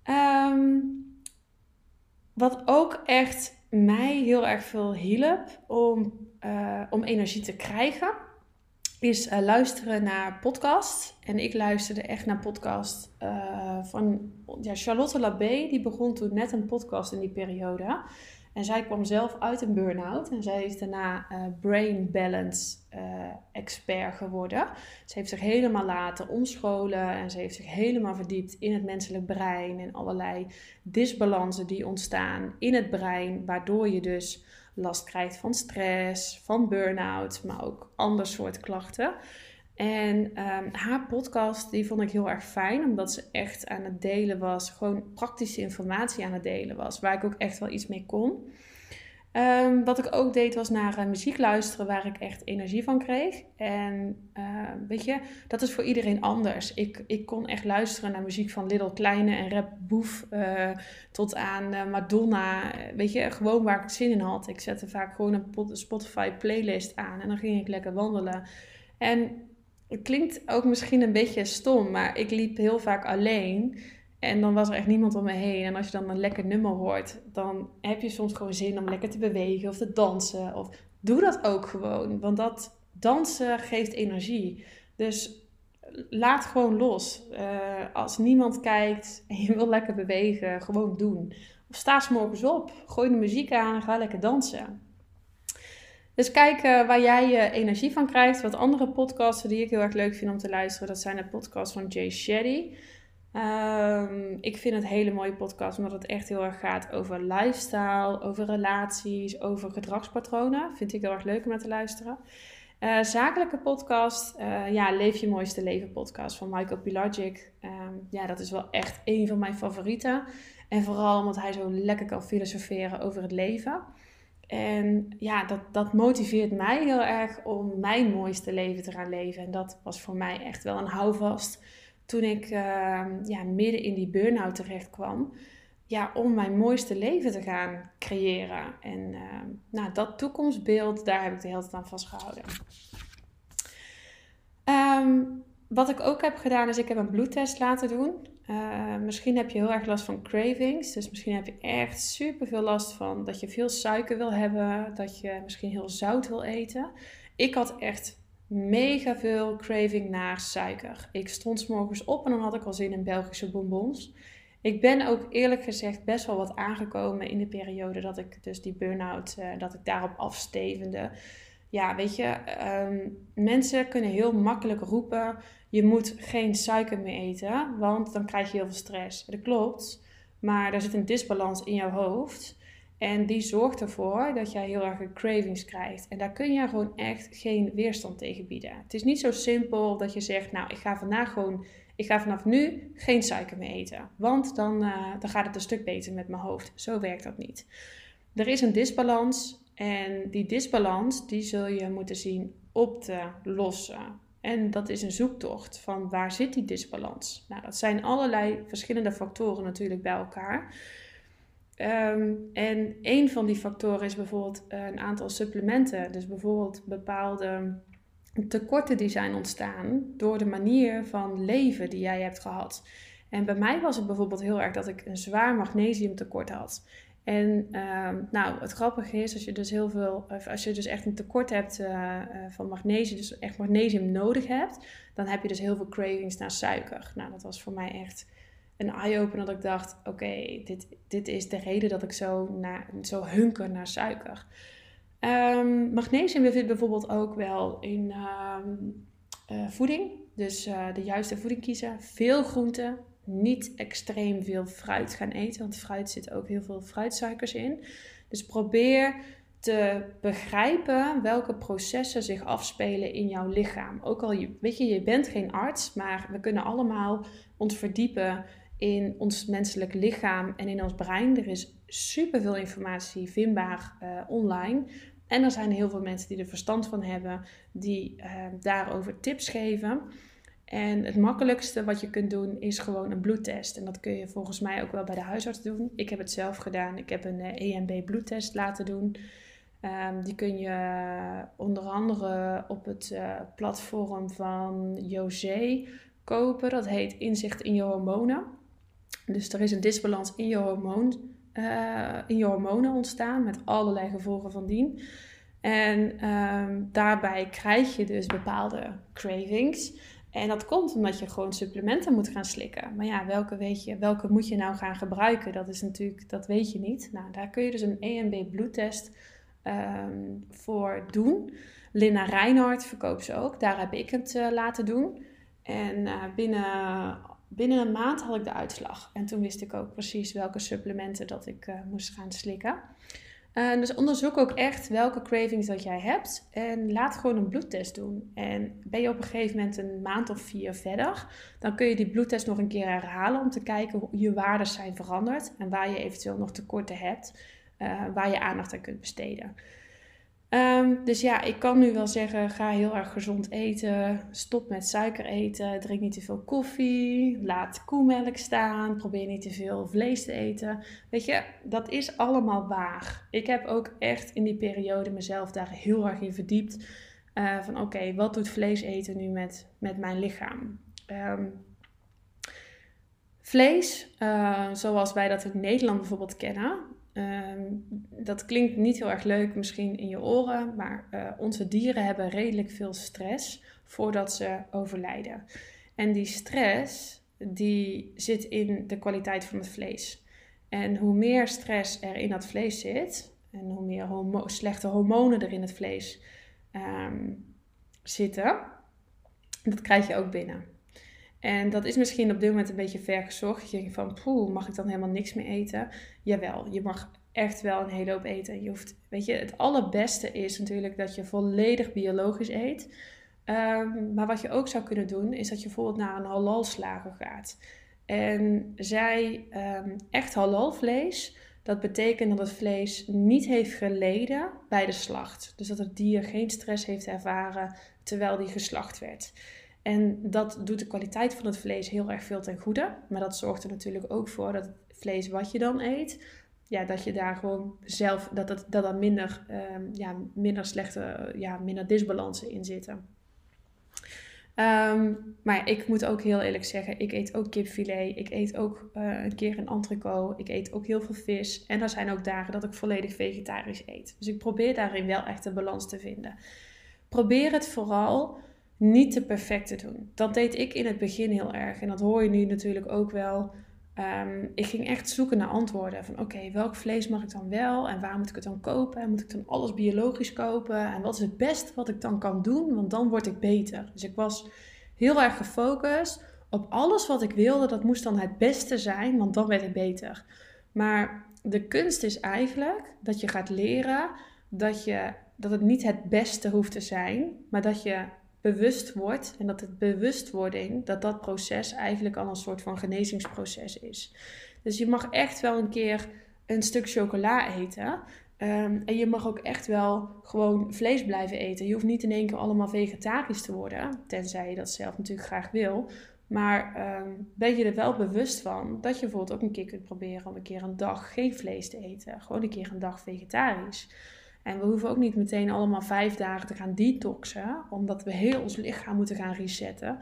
Ehm, wat ook echt mij heel erg veel hielp om, uh, om energie te krijgen, is uh, luisteren naar podcast. En ik luisterde echt naar podcast uh, van ja, Charlotte Labé. Die begon toen net een podcast in die periode. En zij kwam zelf uit een burn-out. En zij is daarna uh, brain balance expert geworden. Ze heeft zich helemaal laten omscholen. En ze heeft zich helemaal verdiept in het menselijk brein. En allerlei disbalansen die ontstaan in het brein. Waardoor je dus last krijgt van stress, van burn-out. Maar ook ander soort klachten. En um, haar podcast, die vond ik heel erg fijn, omdat ze echt aan het delen was, gewoon praktische informatie aan het delen was, waar ik ook echt wel iets mee kon. Um, wat ik ook deed was naar uh, muziek luisteren waar ik echt energie van kreeg. En uh, weet je, dat is voor iedereen anders. Ik, ik kon echt luisteren naar muziek van Little Kleine en Rap Boef uh, tot aan Madonna. Weet je, gewoon waar ik zin in had. Ik zette vaak gewoon een Spotify playlist aan en dan ging ik lekker wandelen. En het klinkt ook misschien een beetje stom, maar ik liep heel vaak alleen. En dan was er echt niemand om me heen. En als je dan een lekker nummer hoort, dan heb je soms gewoon zin om lekker te bewegen of te dansen. Of doe dat ook gewoon, want dat dansen geeft energie. Dus laat gewoon los. Uh, als niemand kijkt en je wil lekker bewegen, gewoon doen. Of sta s op, gooi de muziek aan en ga lekker dansen. Dus kijk uh, waar jij je energie van krijgt. Wat andere podcasts die ik heel erg leuk vind om te luisteren, dat zijn de podcasts van Jay Shetty. Um, ik vind het hele mooie podcast omdat het echt heel erg gaat over lifestyle, over relaties, over gedragspatronen. Vind ik heel erg leuk om naar te luisteren. Uh, zakelijke podcast, uh, ja, Leef je mooiste leven podcast van Michael Pilagic. Um, ja, dat is wel echt een van mijn favorieten. En vooral omdat hij zo lekker kan filosoferen over het leven. En ja, dat, dat motiveert mij heel erg om mijn mooiste leven te gaan leven. En dat was voor mij echt wel een houvast toen ik uh, ja, midden in die burn-out terecht kwam. Ja, om mijn mooiste leven te gaan creëren. En uh, nou, dat toekomstbeeld, daar heb ik de hele tijd aan vastgehouden. Um, wat ik ook heb gedaan, is ik heb een bloedtest laten doen. Uh, misschien heb je heel erg last van cravings. Dus misschien heb je echt super veel last van dat je veel suiker wil hebben. Dat je misschien heel zout wil eten. Ik had echt mega veel craving naar suiker. Ik stond s morgens op en dan had ik al zin in Belgische bonbons. Ik ben ook eerlijk gezegd best wel wat aangekomen in de periode dat ik dus die burn-out, uh, dat ik daarop afstevende. Ja, weet je, um, mensen kunnen heel makkelijk roepen: je moet geen suiker meer eten, want dan krijg je heel veel stress. Dat klopt, maar er zit een disbalans in jouw hoofd. En die zorgt ervoor dat jij heel erg cravings krijgt. En daar kun je gewoon echt geen weerstand tegen bieden. Het is niet zo simpel dat je zegt, nou, ik ga vandaag gewoon, ik ga vanaf nu geen suiker meer eten. Want dan, uh, dan gaat het een stuk beter met mijn hoofd. Zo werkt dat niet. Er is een disbalans en die disbalans, die zul je moeten zien op te lossen. En dat is een zoektocht van waar zit die disbalans? Nou, dat zijn allerlei verschillende factoren natuurlijk bij elkaar. Um, en een van die factoren is bijvoorbeeld een aantal supplementen. Dus bijvoorbeeld bepaalde tekorten die zijn ontstaan door de manier van leven die jij hebt gehad. En bij mij was het bijvoorbeeld heel erg dat ik een zwaar magnesiumtekort had. En um, nou, het grappige is, als je dus heel veel, als je dus echt een tekort hebt uh, uh, van magnesium, dus echt magnesium nodig hebt, dan heb je dus heel veel cravings naar suiker. Nou, dat was voor mij echt een eye-opener dat ik dacht, oké, dit, dit is de reden dat ik zo, naar, zo hunker naar suiker. Um, magnesium zit bijvoorbeeld ook wel in um, uh, voeding. Dus uh, de juiste voeding kiezen. Veel groenten. Niet extreem veel fruit gaan eten. Want fruit zit ook heel veel fruitsuikers in. Dus probeer te begrijpen welke processen zich afspelen in jouw lichaam. Ook al, weet je, je bent geen arts, maar we kunnen allemaal ons verdiepen in ons menselijk lichaam en in ons brein. Er is superveel informatie vindbaar uh, online. En er zijn heel veel mensen die er verstand van hebben, die eh, daarover tips geven. En het makkelijkste wat je kunt doen is gewoon een bloedtest. En dat kun je volgens mij ook wel bij de huisarts doen. Ik heb het zelf gedaan. Ik heb een EMB bloedtest laten doen. Um, die kun je onder andere op het platform van José kopen. Dat heet Inzicht in je hormonen. Dus er is een disbalans in je, hormoon, uh, in je hormonen ontstaan met allerlei gevolgen van dien. En um, daarbij krijg je dus bepaalde cravings. En dat komt omdat je gewoon supplementen moet gaan slikken. Maar ja, welke, weet je, welke moet je nou gaan gebruiken? Dat is natuurlijk, dat weet je niet. Nou, daar kun je dus een EMB bloedtest um, voor doen. Linda Reinhardt verkoopt ze ook. Daar heb ik het uh, laten doen. En uh, binnen, binnen een maand had ik de uitslag. En toen wist ik ook precies welke supplementen dat ik uh, moest gaan slikken. Uh, dus onderzoek ook echt welke cravings dat jij hebt. En laat gewoon een bloedtest doen. En ben je op een gegeven moment een maand of vier verder, dan kun je die bloedtest nog een keer herhalen om te kijken hoe je waarden zijn veranderd en waar je eventueel nog tekorten hebt, uh, waar je aandacht aan kunt besteden. Um, dus ja, ik kan nu wel zeggen: ga heel erg gezond eten. Stop met suiker eten. Drink niet te veel koffie. Laat koemelk staan. Probeer niet te veel vlees te eten. Weet je, dat is allemaal waar. Ik heb ook echt in die periode mezelf daar heel erg in verdiept. Uh, van oké, wat doet vlees eten nu met, met mijn lichaam? Um, vlees, uh, zoals wij dat in Nederland bijvoorbeeld kennen, Um, dat klinkt niet heel erg leuk misschien in je oren, maar uh, onze dieren hebben redelijk veel stress voordat ze overlijden. En die stress die zit in de kwaliteit van het vlees. En hoe meer stress er in dat vlees zit en hoe meer slechte hormonen er in het vlees um, zitten, dat krijg je ook binnen. En dat is misschien op dit moment een beetje ver gezocht. Je denkt van, poeh, mag ik dan helemaal niks meer eten? Jawel, je mag echt wel een hele hoop eten. Je hoeft, weet je, het allerbeste is natuurlijk dat je volledig biologisch eet. Um, maar wat je ook zou kunnen doen, is dat je bijvoorbeeld naar een halalslager gaat. En zij, um, echt halal vlees, dat betekent dat het vlees niet heeft geleden bij de slacht. Dus dat het dier geen stress heeft ervaren terwijl die geslacht werd. En dat doet de kwaliteit van het vlees heel erg veel ten goede. Maar dat zorgt er natuurlijk ook voor dat het vlees wat je dan eet, ja, dat je daar gewoon zelf, dat dat, dat er minder, um, ja, minder slechte, ja, minder disbalansen in zitten. Um, maar ik moet ook heel eerlijk zeggen, ik eet ook kipfilet. Ik eet ook uh, een keer een entrecote. Ik eet ook heel veel vis. En er zijn ook dagen dat ik volledig vegetarisch eet. Dus ik probeer daarin wel echt een balans te vinden. Probeer het vooral niet te perfect te doen. Dat deed ik in het begin heel erg. En dat hoor je nu natuurlijk ook wel. Um, ik ging echt zoeken naar antwoorden. Van oké, welk vlees mag ik dan wel? En waar moet ik het dan kopen? En moet ik dan alles biologisch kopen? En wat is het best wat ik dan kan doen? Want dan word ik beter. Dus ik was heel erg gefocust op alles wat ik wilde. Dat moest dan het beste zijn, want dan werd ik beter. Maar de kunst is eigenlijk dat je gaat leren dat, je, dat het niet het beste hoeft te zijn, maar dat je bewust wordt en dat het bewustwording, dat dat proces eigenlijk al een soort van genezingsproces is. Dus je mag echt wel een keer een stuk chocola eten. Um, en je mag ook echt wel gewoon vlees blijven eten. Je hoeft niet in één keer allemaal vegetarisch te worden, tenzij je dat zelf natuurlijk graag wil. Maar um, ben je er wel bewust van dat je bijvoorbeeld ook een keer kunt proberen om een keer een dag geen vlees te eten. Gewoon een keer een dag vegetarisch. En we hoeven ook niet meteen allemaal vijf dagen te gaan detoxen, omdat we heel ons lichaam moeten gaan resetten.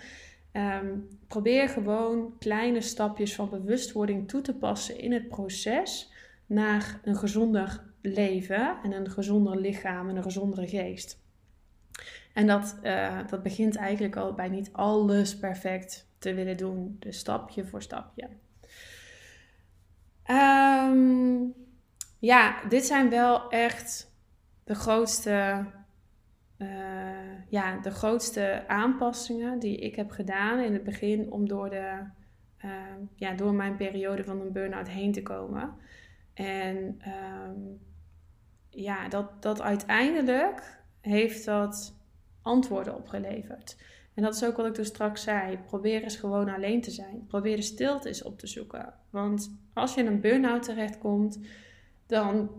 Um, probeer gewoon kleine stapjes van bewustwording toe te passen in het proces naar een gezonder leven en een gezonder lichaam en een gezondere geest. En dat, uh, dat begint eigenlijk al bij niet alles perfect te willen doen, dus stapje voor stapje. Um, ja, dit zijn wel echt de grootste, uh, ja, de grootste aanpassingen die ik heb gedaan in het begin om door, de, uh, ja, door mijn periode van een burn-out heen te komen. En um, ja, dat, dat uiteindelijk heeft dat antwoorden opgeleverd. En dat is ook wat ik dus straks zei. Probeer eens gewoon alleen te zijn. Probeer de stilte eens op te zoeken. Want als je in een burn-out terechtkomt, dan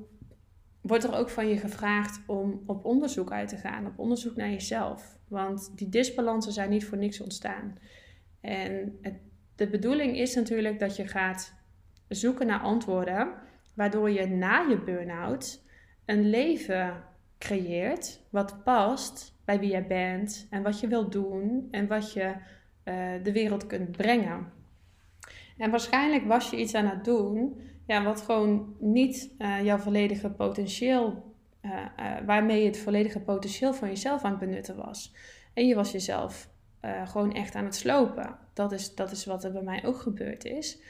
wordt er ook van je gevraagd om op onderzoek uit te gaan, op onderzoek naar jezelf. Want die disbalansen zijn niet voor niks ontstaan. En de bedoeling is natuurlijk dat je gaat zoeken naar antwoorden, waardoor je na je burn-out een leven creëert wat past bij wie jij bent en wat je wilt doen en wat je uh, de wereld kunt brengen. En waarschijnlijk was je iets aan het doen ja, wat gewoon niet uh, jouw volledige potentieel, uh, waarmee je het volledige potentieel van jezelf aan het benutten was. En je was jezelf gewoon echt aan het slopen. Dat is, dat is wat er bij mij ook gebeurd is.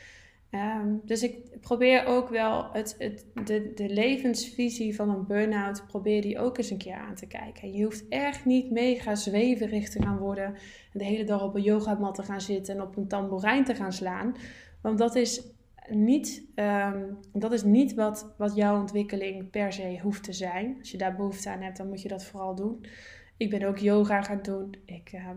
Um, dus ik probeer ook wel het, het, de, de levensvisie van een burn-out, probeer die ook eens een keer aan te kijken. Je hoeft echt niet mega zweverig te gaan worden en de hele dag op een yogamat te gaan zitten en op een tamboerijn te gaan slaan. Want dat is niet, um, dat is niet wat, wat jouw ontwikkeling per se hoeft te zijn. Als je daar behoefte aan hebt, dan moet je dat vooral doen. Ik ben ook yoga gaan doen. Ik uh,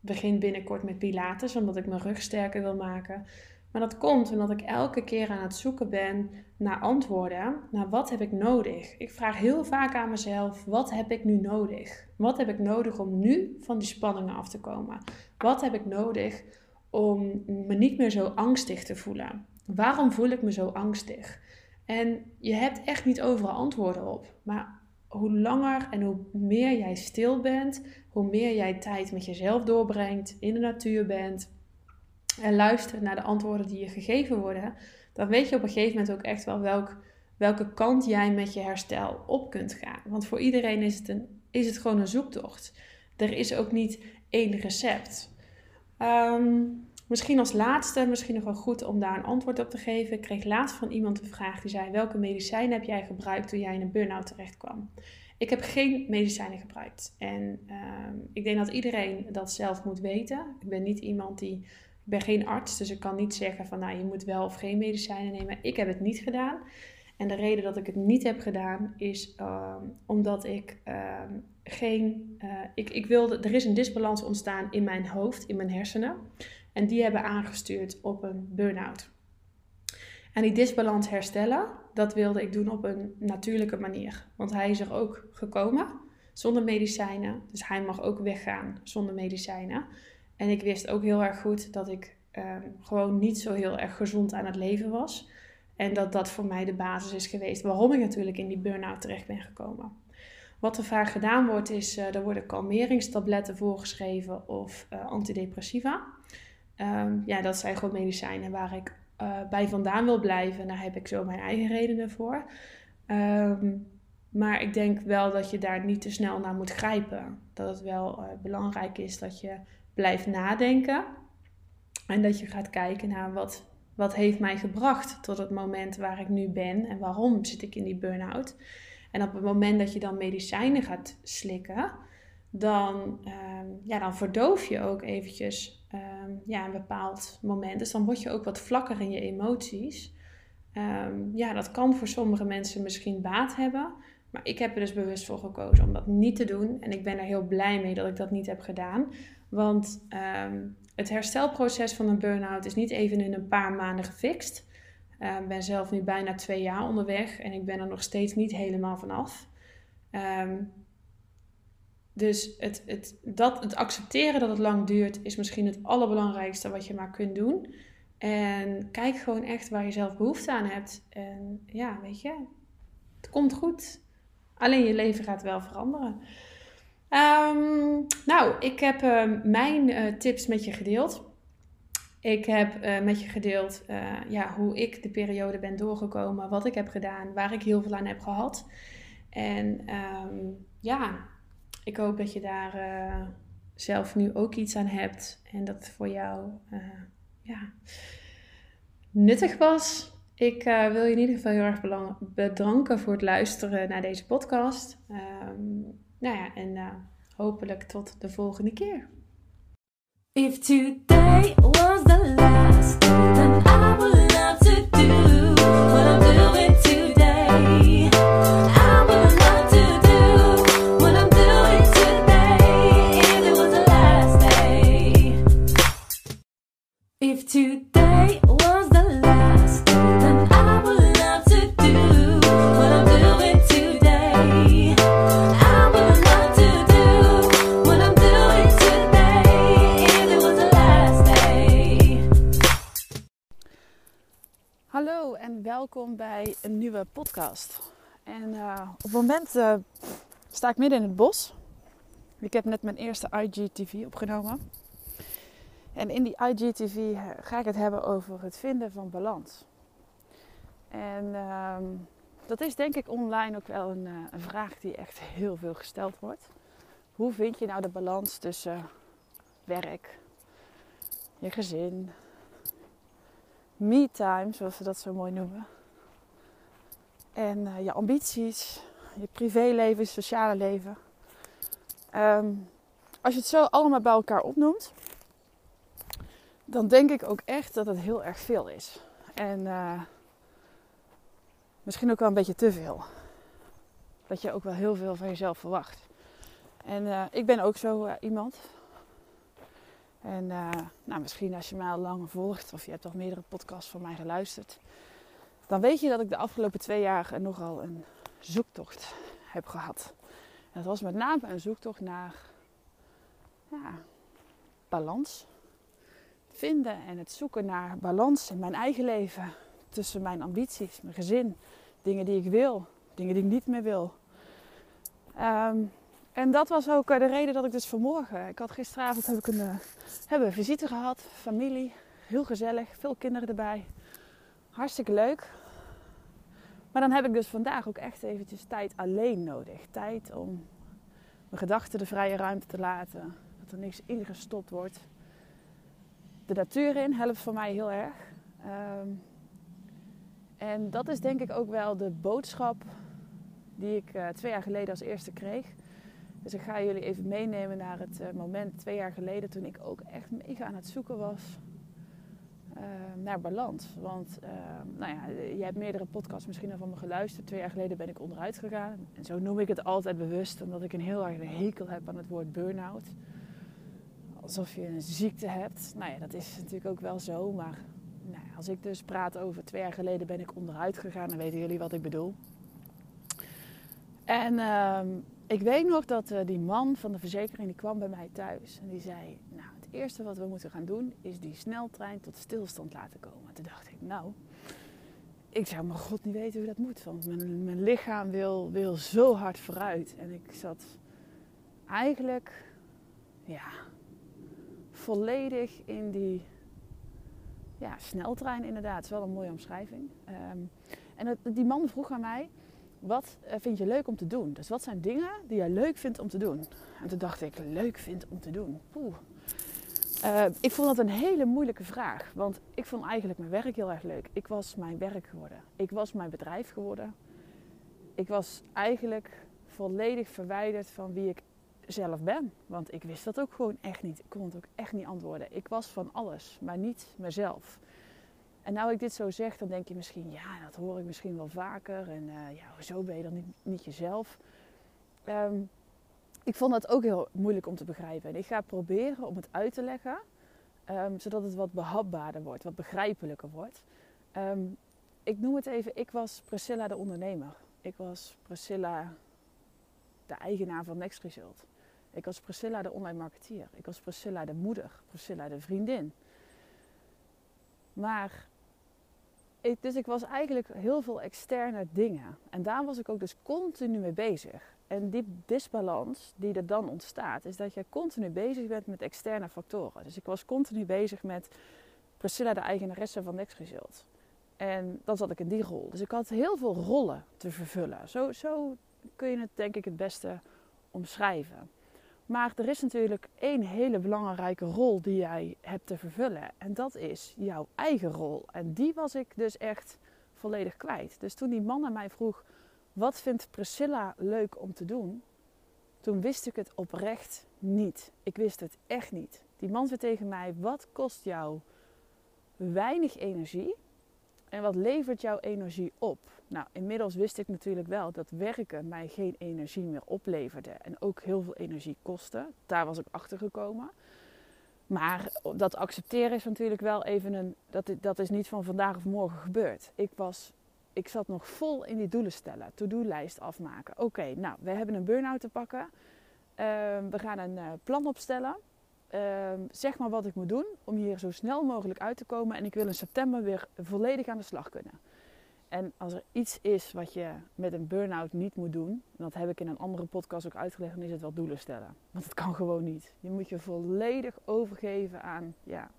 begin binnenkort met Pilates, omdat ik mijn rug sterker wil maken. Maar dat komt omdat ik elke keer aan het zoeken ben naar antwoorden. Naar wat heb ik nodig? Ik vraag heel vaak aan mezelf: wat heb ik nu nodig? Wat heb ik nodig om nu van die spanningen af te komen? Wat heb ik nodig om me niet meer zo angstig te voelen? Waarom voel ik me zo angstig? En je hebt echt niet overal antwoorden op. Maar hoe langer en hoe meer jij stil bent, hoe meer jij tijd met jezelf doorbrengt, in de natuur bent, en luistert naar de antwoorden die je gegeven worden, dan weet je op een gegeven moment ook echt wel welk, welke kant jij met je herstel op kunt gaan. Want voor iedereen is het, een, is het gewoon een zoektocht. Er is ook niet één recept. Um, misschien als laatste, misschien nog wel goed om daar een antwoord op te geven. Ik kreeg laatst van iemand een vraag die zei: Welke medicijnen heb jij gebruikt toen jij in een burn-out terecht kwam? Ik heb geen medicijnen gebruikt. En um, ik denk dat iedereen dat zelf moet weten. Ik ben niet iemand die ik ben geen arts, dus ik kan niet zeggen van nou je moet wel of geen medicijnen nemen. Ik heb het niet gedaan. En de reden dat ik het niet heb gedaan is um, omdat ik um, geen. Uh, ik, ik wilde, er is een disbalans ontstaan in mijn hoofd, in mijn hersenen. En die hebben aangestuurd op een burn-out. En die disbalans herstellen, dat wilde ik doen op een natuurlijke manier. Want hij is er ook gekomen zonder medicijnen. Dus hij mag ook weggaan zonder medicijnen. En ik wist ook heel erg goed dat ik um, gewoon niet zo heel erg gezond aan het leven was. En dat dat voor mij de basis is geweest waarom ik natuurlijk in die burn-out terecht ben gekomen. Wat er vaak gedaan wordt, is uh, er worden kalmeringstabletten voorgeschreven of uh, antidepressiva. Um, ja, dat zijn gewoon medicijnen waar ik uh, bij vandaan wil blijven. Daar heb ik zo mijn eigen redenen voor. Um, maar ik denk wel dat je daar niet te snel naar moet grijpen. Dat het wel belangrijk is dat je blijft nadenken. En dat je gaat kijken naar wat, wat heeft mij gebracht tot het moment waar ik nu ben en waarom zit ik in die burn-out. En op het moment dat je dan medicijnen gaat slikken, dan, um, ja, dan verdoof je ook eventjes um, ja, een bepaald moment. Dus dan word je ook wat vlakker in je emoties. Um, ja, dat kan voor sommige mensen misschien baat hebben. Maar ik heb er dus bewust voor gekozen om dat niet te doen. En ik ben er heel blij mee dat ik dat niet heb gedaan. Want um, het herstelproces van een burn-out is niet even in een paar maanden gefixt. Ik ben zelf nu bijna twee jaar onderweg en ik ben er nog steeds niet helemaal vanaf. Um, dus het, het, dat, het accepteren dat het lang duurt is misschien het allerbelangrijkste wat je maar kunt doen. En kijk gewoon echt waar je zelf behoefte aan hebt. En ja, weet je, het komt goed. Alleen je leven gaat wel veranderen. Um, nou, ik heb uh, mijn uh, tips met je gedeeld. Ik heb uh, met je gedeeld ja, hoe ik de periode ben doorgekomen, wat ik heb gedaan, waar ik heel veel aan heb gehad. En um, ja, ik hoop dat je daar zelf nu ook iets aan hebt en dat het voor jou ja, nuttig was. Ik uh, wil je in ieder geval heel erg bedanken voor het luisteren naar deze podcast. Um, nou ja, en hopelijk tot de volgende keer. If today was the last, then I would love to do welkom bij een nieuwe podcast. En eh, op het moment eh, sta ik midden in het bos. Ik heb net mijn eerste IGTV opgenomen. En in die IGTV eh, ga ik het hebben over het vinden van balans. En ehm, dat is denk ik online ook wel een, een vraag die echt heel veel gesteld wordt. Hoe vind je nou de balans tussen werk, je gezin, me-time, zoals ze dat zo mooi noemen. En eh, je ambities, je privéleven, je sociale leven. Ehm, als je het zo allemaal bij elkaar opnoemt, dan denk ik ook echt dat het heel erg veel is. En eh, misschien ook wel een beetje te veel. Dat je ook wel heel veel van jezelf verwacht. En eh, ik ben ook zo iemand. En nou, misschien als je mij al langer volgt of je hebt al meerdere podcasts van mij geluisterd, dan weet je dat ik de afgelopen twee jaar nogal een zoektocht heb gehad. En dat was met name een zoektocht naar ja, balans. Vinden en het zoeken naar balans in mijn eigen leven. Tussen mijn ambities, mijn gezin, dingen die ik wil, dingen die ik niet meer wil. Ehm, en dat was ook eh, de reden dat ik dus vanmorgen... Ik had gisteravond heb ik een, eh, hebben een visite gehad, familie. Heel gezellig, veel kinderen erbij. Hartstikke leuk. Maar dan heb ik dus vandaag ook echt eventjes tijd alleen nodig. Tijd om mijn gedachten de vrije ruimte te laten. Dat er niks ingestopt wordt. De natuur in helpt voor mij heel erg. Ehm, en dat is denk ik ook wel de boodschap die ik eh, twee jaar geleden als eerste kreeg. Dus ik ga jullie even meenemen naar het eh, moment twee jaar geleden toen ik ook echt mega aan het zoeken was eh, naar balans. Want eh, nou ja, je hebt meerdere podcasts misschien al van me geluisterd. Twee jaar geleden ben ik onderuit gegaan. En zo noem ik het altijd bewust, omdat ik een heel erg hekel heb aan het woord burn-out. Alsof je een ziekte hebt. Nou ja, dat is natuurlijk ook wel zo. Maar nou als ik dus praat over twee jaar geleden ben ik onderuit gegaan, dan weten jullie wat ik bedoel. En ehm, ik weet nog dat eh, die man van de verzekering die kwam bij mij thuis. En die zei, nou eerste wat we moeten gaan doen is die sneltrein tot stilstand laten komen. Toen dacht ik, nou, ik zou mijn god niet weten hoe dat moet. Want mijn, mijn lichaam wil, wil zo hard vooruit. En ik zat eigenlijk, ja, volledig in die ja, sneltrein inderdaad. Het is wel een mooie omschrijving. Ehm, en die man vroeg aan mij, wat eh, vind je leuk om te doen? Dus wat zijn dingen die jij leuk vindt om te doen? En toen dacht ik, leuk vind om te doen? Poeh. Eh, ik vond dat een hele moeilijke vraag. Want ik vond eigenlijk mijn werk heel erg leuk. Ik was mijn werk geworden. Ik was mijn bedrijf geworden. Ik was eigenlijk volledig verwijderd van wie ik zelf ben. Want ik wist dat ook gewoon echt niet. Ik kon het ook echt niet antwoorden. Ik was van alles, maar niet mezelf. En nou ik dit zo zeg, dan denk je misschien, ja, dat hoor ik misschien wel vaker. En eh, ja, hoezo ben je dan niet, jezelf? Ehm, ik vond dat ook heel moeilijk om te begrijpen. En ik ga proberen om het uit te leggen, ehm, zodat het wat behapbaarder wordt, wat begrijpelijker wordt. Ehm, ik noem het even, ik was Priscilla de ondernemer. Ik was Priscilla de eigenaar van Next Result. Ik was Priscilla de online marketeer. Ik was Priscilla de moeder, Priscilla de vriendin. Maar, dus ik was eigenlijk heel veel externe dingen. En daar was ik ook dus continu mee bezig. En die disbalans die er dan ontstaat, is dat je continu bezig bent met externe factoren. Dus ik was continu bezig met Priscilla, de eigenaresse van Next. En dan zat ik in die rol. Dus ik had heel veel rollen te vervullen. Zo, zo kun je het denk ik het beste omschrijven. Maar er is natuurlijk één hele belangrijke rol die jij hebt te vervullen. En dat is jouw eigen rol. En die was ik dus echt volledig kwijt. Dus toen die man aan mij vroeg: wat vindt Priscilla leuk om te doen? Toen wist ik het oprecht niet. Ik wist het echt niet. Die man zei tegen mij: wat kost jou weinig energie? En wat levert jouw energie op? Nou, inmiddels wist ik natuurlijk wel dat werken mij geen energie meer opleverde en ook heel veel energie kostte. Daar was ik achter gekomen. Maar dat accepteren is natuurlijk wel even een. Dat, dat is niet van vandaag of morgen gebeurd. Ik, was, ik zat nog vol in die doelen stellen, to-do-lijst afmaken. Oké, nou, we hebben een burn-out te pakken. Ehm, we gaan een uh, plan opstellen. Ehm, zeg maar wat ik moet doen om hier zo snel mogelijk uit te komen. En ik wil in september weer volledig aan de slag kunnen. En als er iets is wat je met een burn-out niet moet doen, en dat heb ik in een andere podcast ook uitgelegd, dan is het wel doelen stellen. Want het kan gewoon niet. Je moet je volledig overgeven aan ja,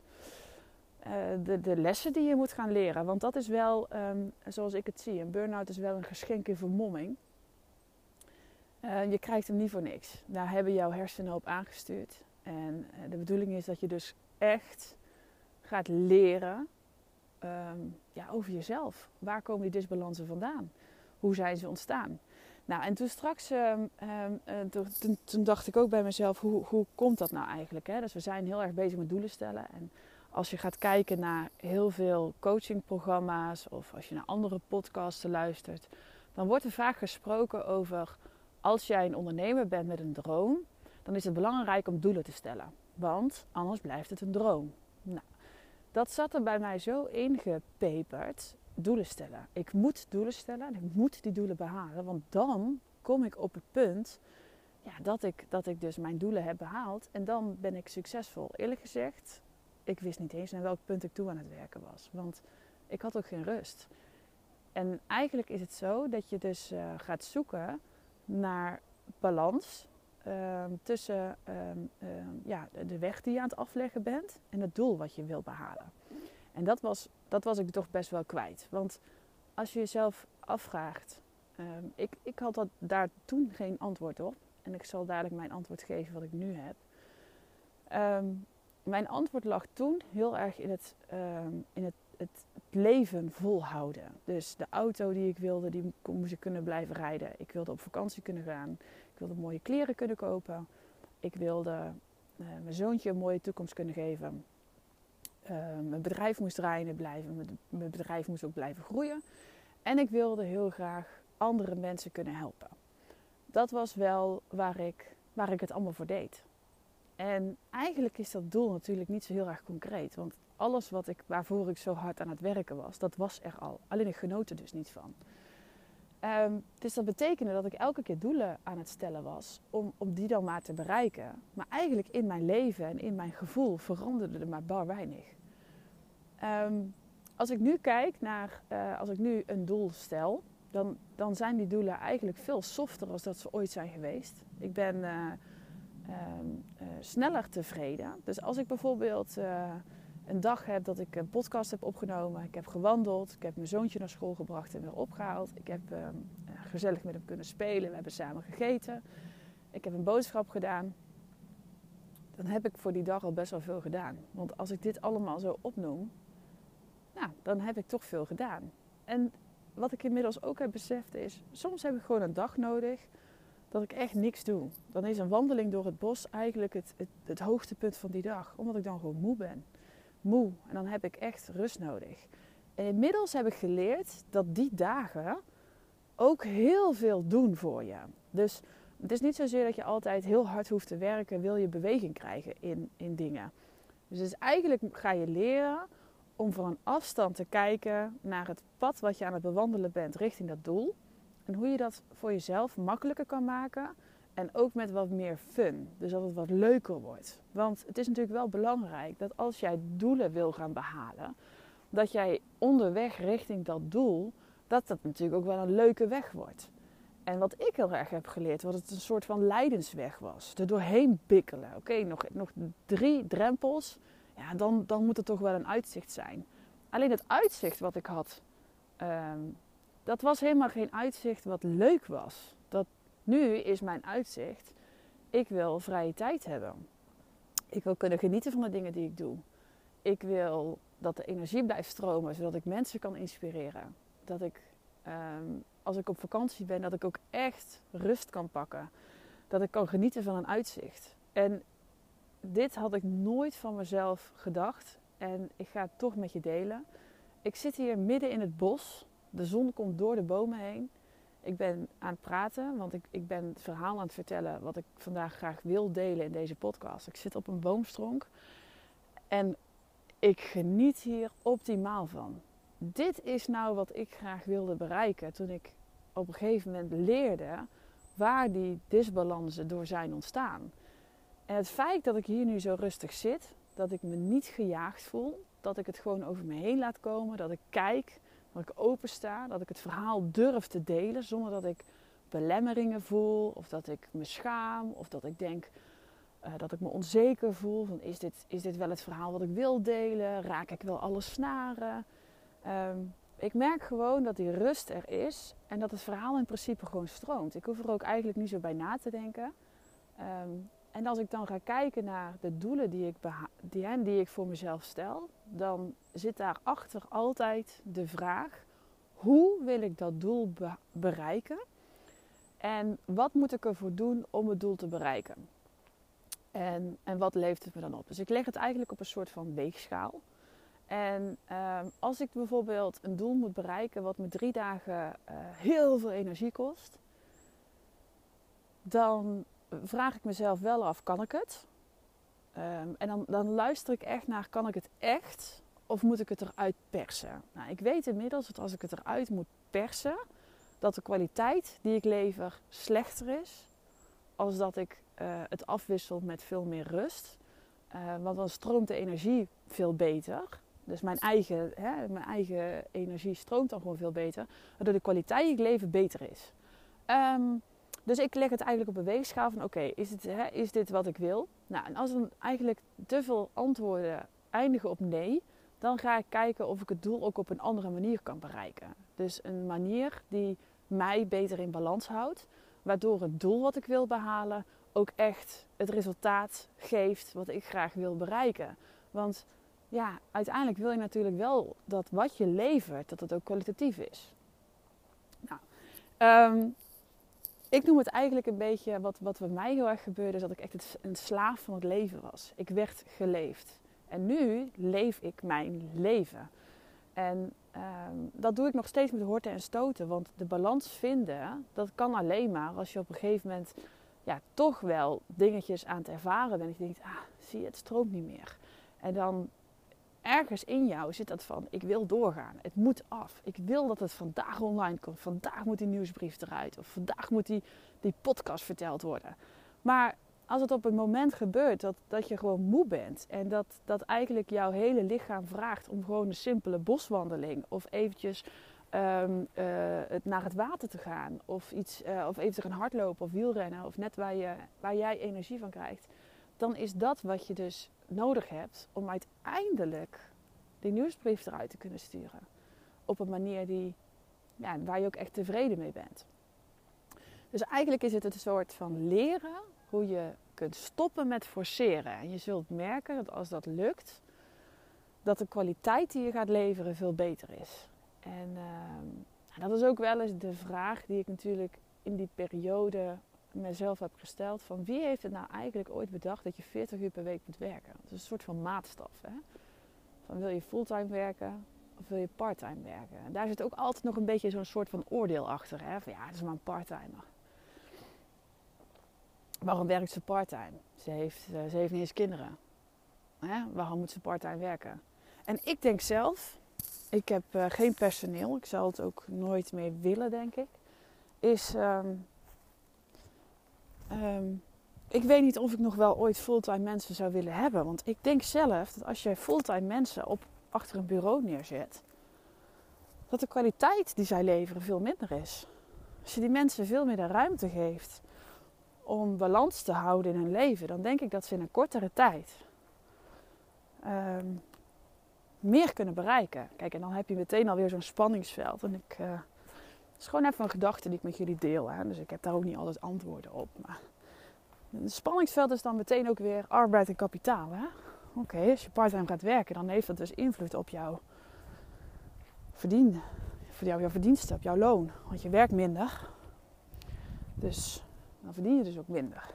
eh, de, de lessen die je moet gaan leren. Want dat is wel, ehm, zoals ik het zie, een burn-out is wel een geschenk in vermomming. Eh, je krijgt hem niet voor niks. Daar hebben jouw hersenen op aangestuurd. En eh, de bedoeling is dat je dus echt gaat leren ehm, ja, over jezelf. Waar komen die disbalansen vandaan? Hoe zijn ze ontstaan? Nou, en toen straks, ehm, ehm, eh, toen, toen dacht ik ook bij mezelf, hoe, hoe komt dat nou eigenlijk? Hè? Dus we zijn heel erg bezig met doelen stellen. En als je gaat kijken naar heel veel coachingprogramma's of als je naar andere podcasten luistert, dan wordt er vaak gesproken over als jij een ondernemer bent met een droom, dan is het belangrijk om doelen te stellen. Want anders blijft het een droom. Nou, dat zat er bij mij zo ingepeperd. Doelen stellen. Ik moet doelen stellen en ik moet die doelen behalen. Want dan kom ik op het punt ja, dat, ik, dat ik dus mijn doelen heb behaald. En dan ben ik succesvol. Eerlijk gezegd, ik wist niet eens naar welk punt ik toe aan het werken was. Want ik had ook geen rust. En eigenlijk is het zo dat je dus uh, gaat zoeken naar balans ehm, tussen ehm, ehm, ja, de weg die je aan het afleggen bent en het doel wat je wil behalen. En dat was, dat was ik toch best wel kwijt. Want als je jezelf afvraagt, ik, ik had dat, daar toen geen antwoord op. En ik zal dadelijk mijn antwoord geven wat ik nu heb. Mijn antwoord lag toen heel erg in het, in het het leven volhouden. Dus de auto die ik wilde, die moest ik kunnen blijven rijden. Ik wilde op vakantie kunnen gaan. Ik wilde mooie kleren kunnen kopen. Ik wilde uh, mijn zoontje een mooie toekomst kunnen geven. Uh, mijn bedrijf moest draaien blijven. Mijn bedrijf moest ook blijven groeien. En ik wilde heel graag andere mensen kunnen helpen. Dat was wel waar ik, waar ik het allemaal voor deed. En eigenlijk is dat doel natuurlijk niet zo heel erg concreet. Want alles wat ik, waarvoor ik zo hard aan het werken was, dat was er al. Alleen ik genoot er dus niet van. Um, dus dat betekende dat ik elke keer doelen aan het stellen was om, om die dan maar te bereiken. Maar eigenlijk in mijn leven en in mijn gevoel veranderde er maar bar weinig. Um, als ik nu kijk naar, uh, als ik nu een doel stel, dan, dan zijn die doelen eigenlijk veel softer als dat ze ooit zijn geweest. Ik ben uh, uh, sneller tevreden. Dus als ik bijvoorbeeld een dag heb dat ik een podcast heb opgenomen. Ik heb gewandeld. Ik heb mijn zoontje naar school gebracht en weer opgehaald. Ik heb uh, gezellig met hem kunnen spelen. We hebben samen gegeten. Ik heb een boodschap gedaan. Dan heb ik voor die dag al best wel veel gedaan. Want als ik dit allemaal zo opnoem, nou, dan heb ik toch veel gedaan. En wat ik inmiddels ook heb beseft is, soms heb ik gewoon een dag nodig dat ik echt niks doe. Dan is een wandeling door het bos eigenlijk het, het, hoogtepunt van die dag. Omdat ik dan gewoon moe ben moe en dan heb ik echt rust nodig. En inmiddels heb ik geleerd dat die dagen ook heel veel doen voor je. Dus het is niet zozeer dat je altijd heel hard hoeft te werken, wil je beweging krijgen in, in dingen. Dus, dus eigenlijk ga je leren om van een afstand te kijken naar het pad wat je aan het bewandelen bent richting dat doel. Hoe je dat voor jezelf makkelijker kan maken en ook met wat meer fun. Dus dat het wat leuker wordt. Want het is natuurlijk wel belangrijk dat als jij doelen wil gaan behalen, dat jij onderweg richting dat doel, dat dat natuurlijk ook wel een leuke weg wordt. En wat ik heel erg heb geleerd, was het een soort van leidensweg was. Er doorheen bikkelen. Oké, nog, nog drie drempels. Ja, dan, dan moet er toch wel een uitzicht zijn. Alleen het uitzicht wat ik had, ehm, dat was helemaal geen uitzicht wat leuk was. Dat, nu is mijn uitzicht, ik wil vrije tijd hebben. Ik wil kunnen genieten van de dingen die ik doe. Ik wil dat de energie blijft stromen, zodat ik mensen kan inspireren. Dat ik, ehm, als ik op vakantie ben, dat ik ook echt rust kan pakken. Dat ik kan genieten van een uitzicht. En dit had ik nooit van mezelf gedacht. En ik ga het toch met je delen. Ik zit hier midden in het bos. De zon komt door de bomen heen. Ik ben aan het praten, want ik, ik ben het verhaal aan het vertellen wat ik vandaag graag wil delen in deze podcast. Ik zit op een boomstronk en ik geniet hier optimaal van. Dit is nou wat ik graag wilde bereiken toen ik op een gegeven moment leerde waar die disbalansen door zijn ontstaan. En het feit dat ik hier nu zo rustig zit, dat ik me niet gejaagd voel, dat ik het gewoon over me heen laat komen, dat ik kijk Dat ik opensta, dat ik het verhaal durf te delen zonder dat ik belemmeringen voel of dat ik me schaam of dat ik denk eh, dat ik me onzeker voel. Van, is, dit, is dit wel het verhaal wat ik wil delen? Raak ik wel alle snaren? Ehm, ik merk gewoon dat die rust er is en dat het verhaal in principe gewoon stroomt. Ik hoef er ook eigenlijk niet zo bij na te denken. Ehm, en als ik dan ga kijken naar de doelen die ik, die, die ik voor mezelf stel, dan zit daarachter altijd de vraag: hoe wil ik dat doel be- bereiken? En wat moet ik ervoor doen om het doel te bereiken? En, en wat levert het me dan op? Dus ik leg het eigenlijk op een soort van weegschaal. En ehm, als ik bijvoorbeeld een doel moet bereiken wat me drie dagen eh, heel veel energie kost, dan vraag ik mezelf wel af, kan ik het? Ehm, en dan, dan luister ik echt naar, kan ik het echt? Of moet ik het eruit persen? Nou, ik weet inmiddels dat als ik het eruit moet persen, dat de kwaliteit die ik lever slechter is. Als dat ik eh, het afwissel met veel meer rust. Eh, want dan stroomt de energie veel beter. Dus mijn eigen, hè, mijn eigen energie stroomt dan gewoon veel beter. Waardoor de kwaliteit die ik lever beter is. Ehm, dus ik leg het eigenlijk op een weegschaal van oké, is, het, is dit wat ik wil? Nou, en als dan eigenlijk te veel antwoorden eindigen op nee, dan ga ik kijken of ik het doel ook op een andere manier kan bereiken. Dus een manier die mij beter in balans houdt, waardoor het doel wat ik wil behalen ook echt het resultaat geeft wat ik graag wil bereiken. Want ja, uiteindelijk wil je natuurlijk wel dat wat je levert, dat het ook kwalitatief is. Nou, ehm, ik noem het eigenlijk een beetje, wat, wat mij heel erg gebeurde, is dat ik echt een slaaf van het leven was. Ik werd geleefd. En nu leef ik mijn leven. En ehm, dat doe ik nog steeds met horten en stoten. Want de balans vinden, dat kan alleen maar als je op een gegeven moment ja, toch wel dingetjes aan het ervaren bent. En je denkt, ah, zie je, het stroomt niet meer. En dan ergens in jou zit dat van, ik wil doorgaan. Het moet af. Ik wil dat het vandaag online komt. Vandaag moet die nieuwsbrief eruit. Of vandaag moet die, die podcast verteld worden. Maar als het op een moment gebeurt dat, dat je gewoon moe bent. En dat, dat eigenlijk jouw hele lichaam vraagt om gewoon een simpele boswandeling. Of eventjes ehm, eh, het naar het water te gaan. Of, iets, eh, of even te gaan hardlopen of wielrennen. Of net waar, je, waar jij energie van krijgt. Dan is dat wat je dus nodig hebt om uiteindelijk die nieuwsbrief eruit te kunnen sturen. Op een manier die, ja, waar je ook echt tevreden mee bent. Dus eigenlijk is het een soort van leren hoe je kunt stoppen met forceren. En je zult merken dat als dat lukt, dat de kwaliteit die je gaat leveren veel beter is. En ehm, dat is ook wel eens de vraag die ik natuurlijk in die periode mezelf heb gesteld. Van wie heeft het nou eigenlijk ooit bedacht dat je 40 uur per week moet werken? Dat is een soort van maatstaf. Hè? Van wil je fulltime werken of wil je parttime werken? En daar zit ook altijd nog een beetje zo'n soort van oordeel achter. Hè? Van ja, het is maar een parttimer. Waarom werkt ze parttime? Ze heeft, eh, ze heeft niet eens kinderen. Hè? Waarom moet ze parttime werken? En ik denk zelf, ik heb eh, geen personeel, ik zal het ook nooit meer willen, denk ik. Is, ehm, ehm, ik weet niet of ik nog wel ooit fulltime mensen zou willen hebben. Want ik denk zelf dat als jij fulltime mensen op, achter een bureau neerzet, dat de kwaliteit die zij leveren veel minder is. Als je die mensen veel meer de ruimte geeft om balans te houden in hun leven, dan denk ik dat ze in een kortere tijd ehm, meer kunnen bereiken. Kijk, en dan heb je meteen alweer zo'n spanningsveld. En ik, eh, is gewoon even een gedachte die ik met jullie deel. Hè? Dus ik heb daar ook niet altijd antwoorden op. Maar het spanningsveld is dan meteen ook weer arbeid en kapitaal. Oké, als je parttime gaat werken, dan heeft dat dus invloed op jouw verdien, voor jou, jouw verdiensten, op jouw loon. Want je werkt minder. Dus dan verdien je dus ook minder.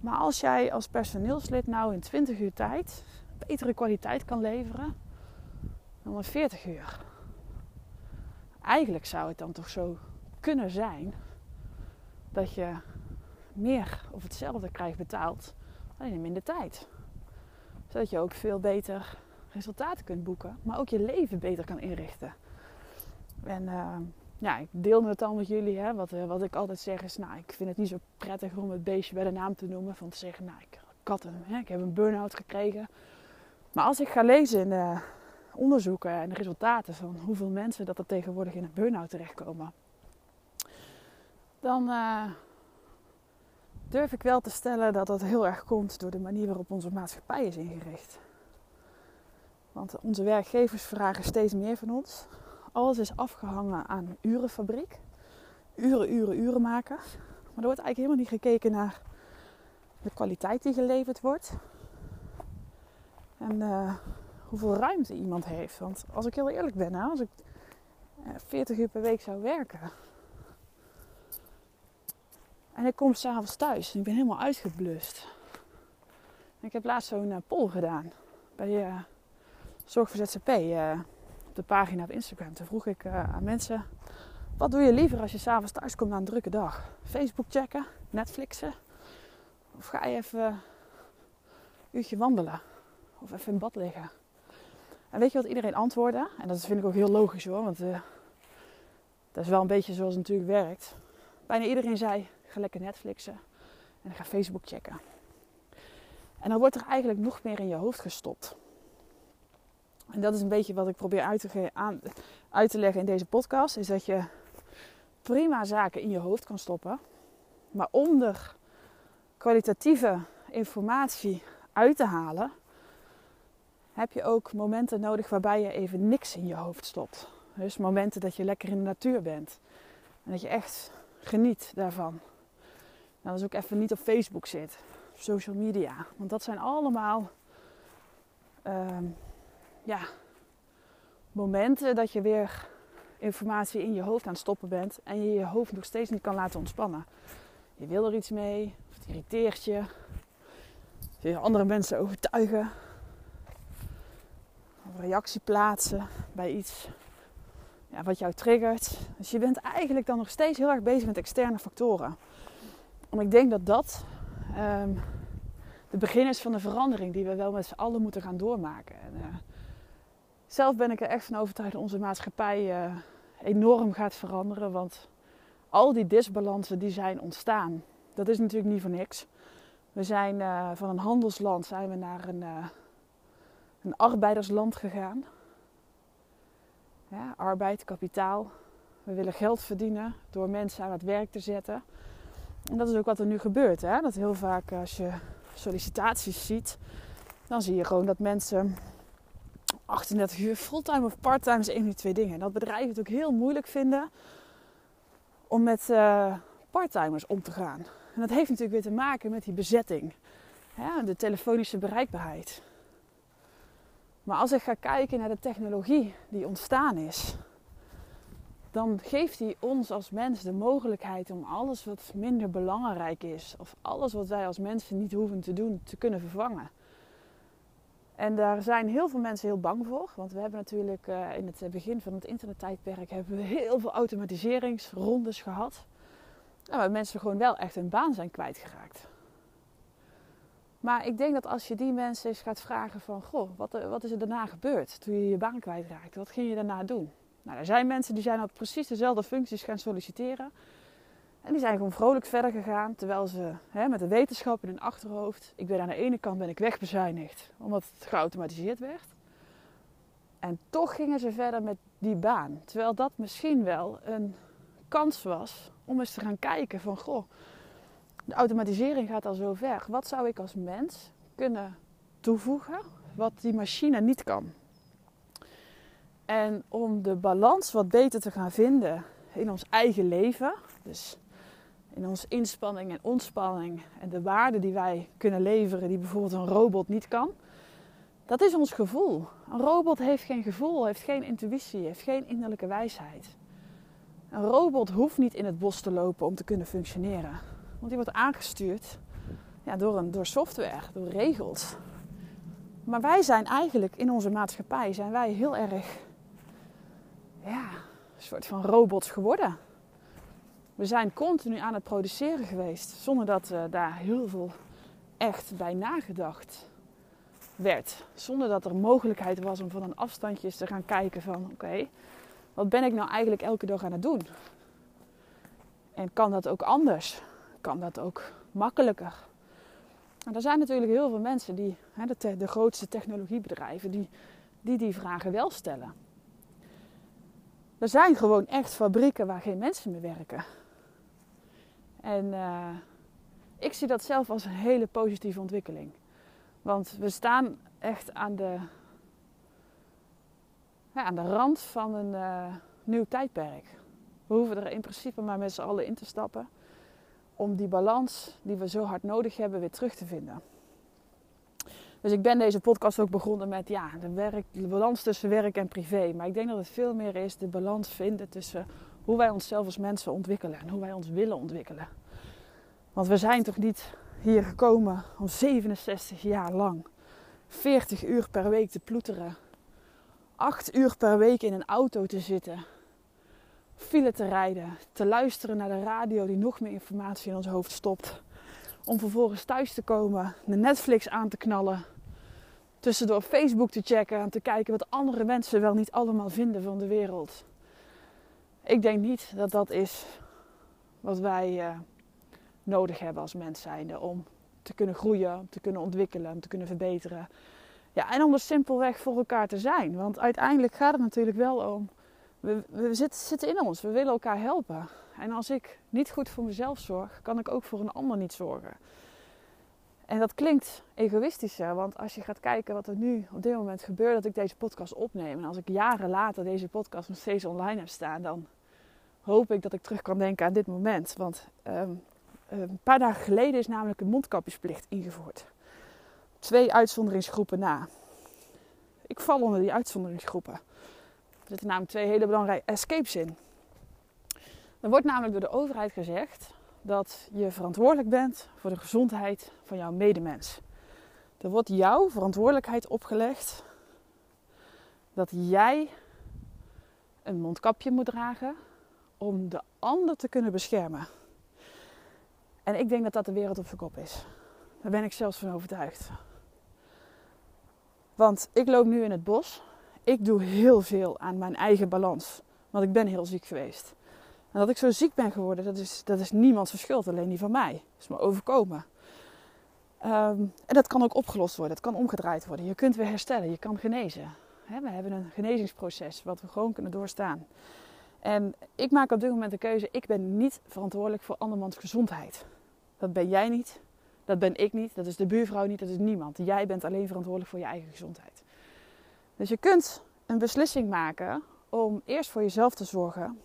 Maar als jij als personeelslid nou in 20 uur tijd betere kwaliteit kan leveren dan in 40 uur. Eigenlijk zou het dan toch zo kunnen zijn dat je meer of hetzelfde krijgt betaald, alleen in minder tijd. Zodat je ook veel beter resultaten kunt boeken, maar ook je leven beter kan inrichten. En uh, ja, ik deel het dan met jullie. Hè. Wat, uh, wat ik altijd zeg is, nou, ik vind het niet zo prettig om het beestje bij de naam te noemen. Van te zeggen, nou, ik had hem, hè, ik heb een burn-out gekregen. Maar als ik ga lezen in de, onderzoeken en de resultaten van hoeveel mensen dat er tegenwoordig in een burn-out terechtkomen, dan eh, durf ik wel te stellen dat dat heel erg komt door de manier waarop onze maatschappij is ingericht. Want onze werkgevers vragen steeds meer van ons. Alles is afgehangen aan urenfabriek. Uren, uren, uren maken. Maar er wordt eigenlijk helemaal niet gekeken naar de kwaliteit die geleverd wordt. En eh, hoeveel ruimte iemand heeft. Want als ik heel eerlijk ben, als ik eh, 40 uur per week zou werken. En ik kom s'avonds thuis en ik ben helemaal uitgeblust. En ik heb laatst zo'n eh, poll gedaan bij eh, Zorg voor ZZP eh, op de pagina op Instagram. Toen vroeg ik eh, aan mensen: wat doe je liever als je s'avonds thuis komt na een drukke dag? Facebook checken, Netflixen? Of ga je even een uurtje wandelen? Of even in bad liggen? En weet je wat iedereen antwoordde? En dat vind ik ook heel logisch hoor, want eh, dat is wel een beetje zoals het natuurlijk werkt. Bijna iedereen zei: ga lekker Netflixen en ga Facebook checken. En dan wordt er eigenlijk nog meer in je hoofd gestopt. En dat is een beetje wat ik probeer uit te, aan, uit te leggen in deze podcast. Is dat je prima zaken in je hoofd kan stoppen. Maar om er kwalitatieve informatie uit te halen, heb je ook momenten nodig waarbij je even niks in je hoofd stopt. Dus momenten dat je lekker in de natuur bent. En dat je echt geniet daarvan. Nou, dat is ook even niet op Facebook zit. Social media. Want dat zijn allemaal ehm, ja, momenten dat je weer informatie in je hoofd aan het stoppen bent. En je je hoofd nog steeds niet kan laten ontspannen. Je wil er iets mee. Of het irriteert je. Je andere mensen overtuigen. Een reactie plaatsen bij iets ja, wat jou triggert. Dus je bent eigenlijk dan nog steeds heel erg bezig met externe factoren. En ik denk dat dat ehm, de begin is van de verandering die we wel met z'n allen moeten gaan doormaken. En, eh, zelf ben ik er echt van overtuigd dat onze maatschappij eh, enorm gaat veranderen. Want al die disbalansen die zijn ontstaan, dat is natuurlijk niet voor niks. We zijn eh, van een handelsland zijn we naar een, een arbeidersland gegaan. Ja, arbeid, kapitaal. We willen geld verdienen door mensen aan het werk te zetten. En dat is ook wat er nu gebeurt. Hè? Dat heel vaak als je sollicitaties ziet, dan zie je gewoon dat mensen 38 uur fulltime of parttime is een van die twee dingen. En dat bedrijven het ook heel moeilijk vinden om met eh parttimers om te gaan. En dat heeft natuurlijk weer te maken met die bezetting. De telefonische bereikbaarheid. Maar als ik ga kijken naar de technologie die ontstaan is, dan geeft die ons als mens de mogelijkheid om alles wat minder belangrijk is, of alles wat wij als mensen niet hoeven te doen, te kunnen vervangen. En daar zijn heel veel mensen heel bang voor, want we hebben natuurlijk eh, in het begin van het internettijdperk hebben we heel veel automatiseringsrondes gehad. Waar mensen gewoon wel echt hun baan zijn kwijtgeraakt. Maar ik denk dat als je die mensen eens gaat vragen van... Goh, wat, eh, wat is er daarna gebeurd toen je je baan kwijtraakte? Wat ging je daarna doen? Nou, er zijn mensen die zijn op precies dezelfde functies gaan solliciteren. En die zijn gewoon vrolijk verder gegaan. Terwijl ze hè, met de wetenschap in hun achterhoofd... Ik ben aan de ene kant ben ik wegbezuinigd. Omdat het geautomatiseerd werd. En toch gingen ze verder met die baan. Terwijl dat misschien wel een kans was om eens te gaan kijken van... Goh, automatisering gaat al zo ver. Wat zou ik als mens kunnen toevoegen wat die machine niet kan? En om de balans wat beter te gaan vinden in ons eigen leven, dus in onze inspanning en ontspanning en de waarde die wij kunnen leveren, die bijvoorbeeld een robot niet kan, dat is ons gevoel. Een robot heeft geen gevoel, heeft geen intuïtie, heeft geen innerlijke wijsheid. Een robot hoeft niet in het bos te lopen om te kunnen functioneren. Want die wordt aangestuurd ja, door, een, door software, door regels. Maar wij zijn eigenlijk in onze maatschappij zijn wij heel erg ja, een soort van robots geworden. We zijn continu aan het produceren geweest zonder dat uh, daar heel veel echt bij nagedacht werd. Zonder dat er mogelijkheid was om van een afstandje te gaan kijken van oké, wat ben ik nou eigenlijk elke dag aan het doen? En kan dat ook anders? Kan dat ook makkelijker? Er zijn natuurlijk heel veel mensen die, hè, de, de grootste technologiebedrijven, die die die vragen wel stellen. Er zijn gewoon echt fabrieken waar geen mensen meer werken. En eh, ik zie dat zelf als een hele positieve ontwikkeling. Want we staan echt aan de, ja, aan de rand van een eh, nieuw tijdperk. We hoeven er in principe maar met z'n allen in te stappen om die balans die we zo hard nodig hebben weer terug te vinden. Dus ik ben deze podcast ook begonnen met ja, de, werk, balans tussen werk en privé. Maar ik denk dat het veel meer is de balans vinden tussen hoe wij onszelf als mensen ontwikkelen en hoe wij ons willen ontwikkelen. Want we zijn toch niet hier gekomen om 67 jaar lang 40 uur per week te ploeteren, 8 uur per week in een auto te zitten, file te rijden, te luisteren naar de radio die nog meer informatie in ons hoofd stopt, om vervolgens thuis te komen, de Netflix aan te knallen, tussendoor Facebook te checken en te kijken wat andere mensen wel niet allemaal vinden van de wereld. Ik denk niet dat dat is wat wij eh, nodig hebben als mens zijnde om te kunnen groeien, om te kunnen ontwikkelen, om te kunnen verbeteren. Ja, en om er simpelweg voor elkaar te zijn. Want uiteindelijk gaat het natuurlijk wel om. We, we zitten, in ons, we willen elkaar helpen. En als ik niet goed voor mezelf zorg, kan ik ook voor een ander niet zorgen. En dat klinkt egoïstischer, want als je gaat kijken wat er nu op dit moment gebeurt, dat ik deze podcast opneem. En als ik jaren later deze podcast nog steeds online heb staan, dan hoop ik dat ik terug kan denken aan dit moment. Want ehm, een paar dagen geleden is namelijk een mondkapjesplicht ingevoerd. Twee uitzonderingsgroepen na. Ik val onder die uitzonderingsgroepen. Zitten namelijk twee hele belangrijke escapes in. Er wordt namelijk door de overheid gezegd dat je verantwoordelijk bent voor de gezondheid van jouw medemens. Er wordt jouw verantwoordelijkheid opgelegd dat jij een mondkapje moet dragen om de ander te kunnen beschermen. En ik denk dat dat de wereld op zijn kop is. Daar ben ik zelfs van overtuigd. Want ik loop nu in het bos. Ik doe heel veel aan mijn eigen balans. Want ik ben heel ziek geweest. En dat ik zo ziek ben geworden, dat is, dat is niemands schuld, alleen die van mij. Dat is me overkomen. Ehm, en dat kan ook opgelost worden, het kan omgedraaid worden. Je kunt weer herstellen, je kan genezen. We hebben een genezingsproces wat we gewoon kunnen doorstaan. En ik maak op dit moment de keuze, ik ben niet verantwoordelijk voor andermans gezondheid. Dat ben jij niet, dat ben ik niet, dat is de buurvrouw niet, dat is niemand. Jij bent alleen verantwoordelijk voor je eigen gezondheid. Dus je kunt een beslissing maken om eerst voor jezelf te zorgen.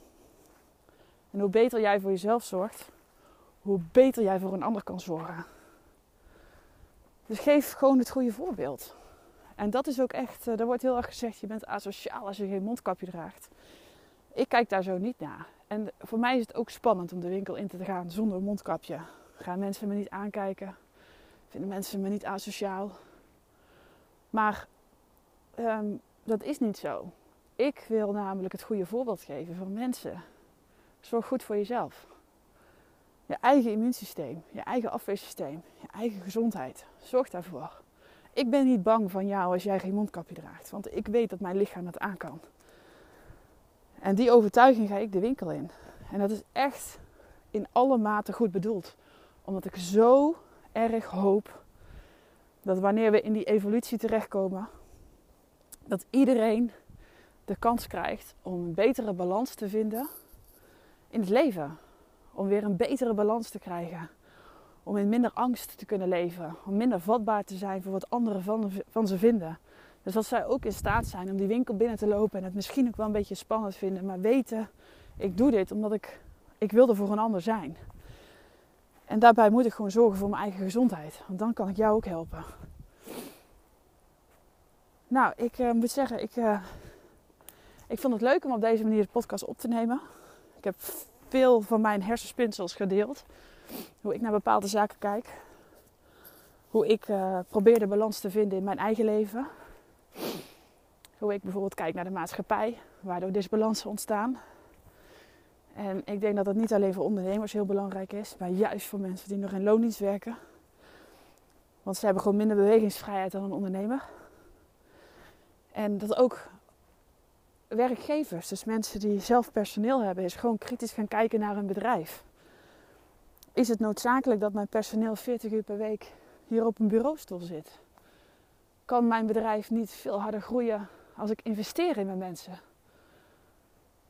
En hoe beter jij voor jezelf zorgt, hoe beter jij voor een ander kan zorgen. Dus geef gewoon het goede voorbeeld. En dat is ook echt, er wordt heel erg gezegd, je bent asociaal als je geen mondkapje draagt. Ik kijk daar zo niet naar. En voor mij is het ook spannend om de winkel in te gaan zonder mondkapje. Gaan mensen me niet aankijken? Vinden mensen me niet asociaal? Maar ehm, dat is niet zo. Ik wil namelijk het goede voorbeeld geven van mensen. Zorg goed voor jezelf. Je eigen immuunsysteem, je eigen afweersysteem, je eigen gezondheid. Zorg daarvoor. Ik ben niet bang van jou als jij geen mondkapje draagt, want ik weet dat mijn lichaam dat aan kan. En die overtuiging ga ik de winkel in. En dat is echt in alle mate goed bedoeld. Omdat ik zo erg hoop dat wanneer we in die evolutie terechtkomen, dat iedereen de kans krijgt om een betere balans te vinden in het leven. Om weer een betere balans te krijgen. Om in minder angst te kunnen leven. Om minder vatbaar te zijn voor wat anderen van, van ze vinden. Dus dat zij ook in staat zijn om die winkel binnen te lopen en het misschien ook wel een beetje spannend vinden, maar weten, ik doe dit omdat ik, ik wil er voor een ander zijn. En daarbij moet ik gewoon zorgen voor mijn eigen gezondheid, want dan kan ik jou ook helpen. Nou, ik uh, moet zeggen, ik, uh, ik vond het leuk om op deze manier de podcast op te nemen. Ik heb veel van mijn hersenspinsels gedeeld. Hoe ik naar bepaalde zaken kijk. Hoe ik uh, probeer de balans te vinden in mijn eigen leven. Hoe ik bijvoorbeeld kijk naar de maatschappij, waardoor disbalansen ontstaan. En ik denk dat dat niet alleen voor ondernemers heel belangrijk is, maar juist voor mensen die nog in loondienst werken. Want ze hebben gewoon minder bewegingsvrijheid dan een ondernemer. En dat ook werkgevers, dus mensen die zelf personeel hebben, is gewoon kritisch gaan kijken naar hun bedrijf. Is het noodzakelijk dat mijn personeel 40 uur per week hier op een bureaustoel zit? Kan mijn bedrijf niet veel harder groeien als ik investeer in mijn mensen?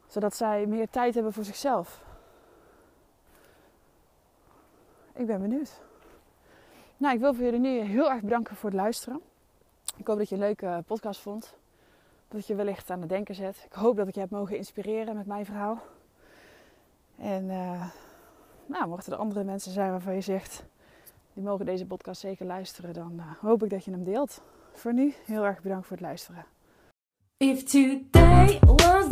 Zodat zij meer tijd hebben voor zichzelf. Ik ben benieuwd. Nou, ik wil voor jullie nu heel erg bedanken voor het luisteren. Ik hoop dat je een leuke podcast vond. Dat je wellicht aan het denken zet. Ik hoop dat ik je heb mogen inspireren met mijn verhaal. En uh, nou, mochten er andere mensen zijn waarvan je zegt, die mogen deze podcast zeker luisteren, dan uh, hoop ik dat je hem deelt. Voor nu, heel erg bedankt voor het luisteren. If today was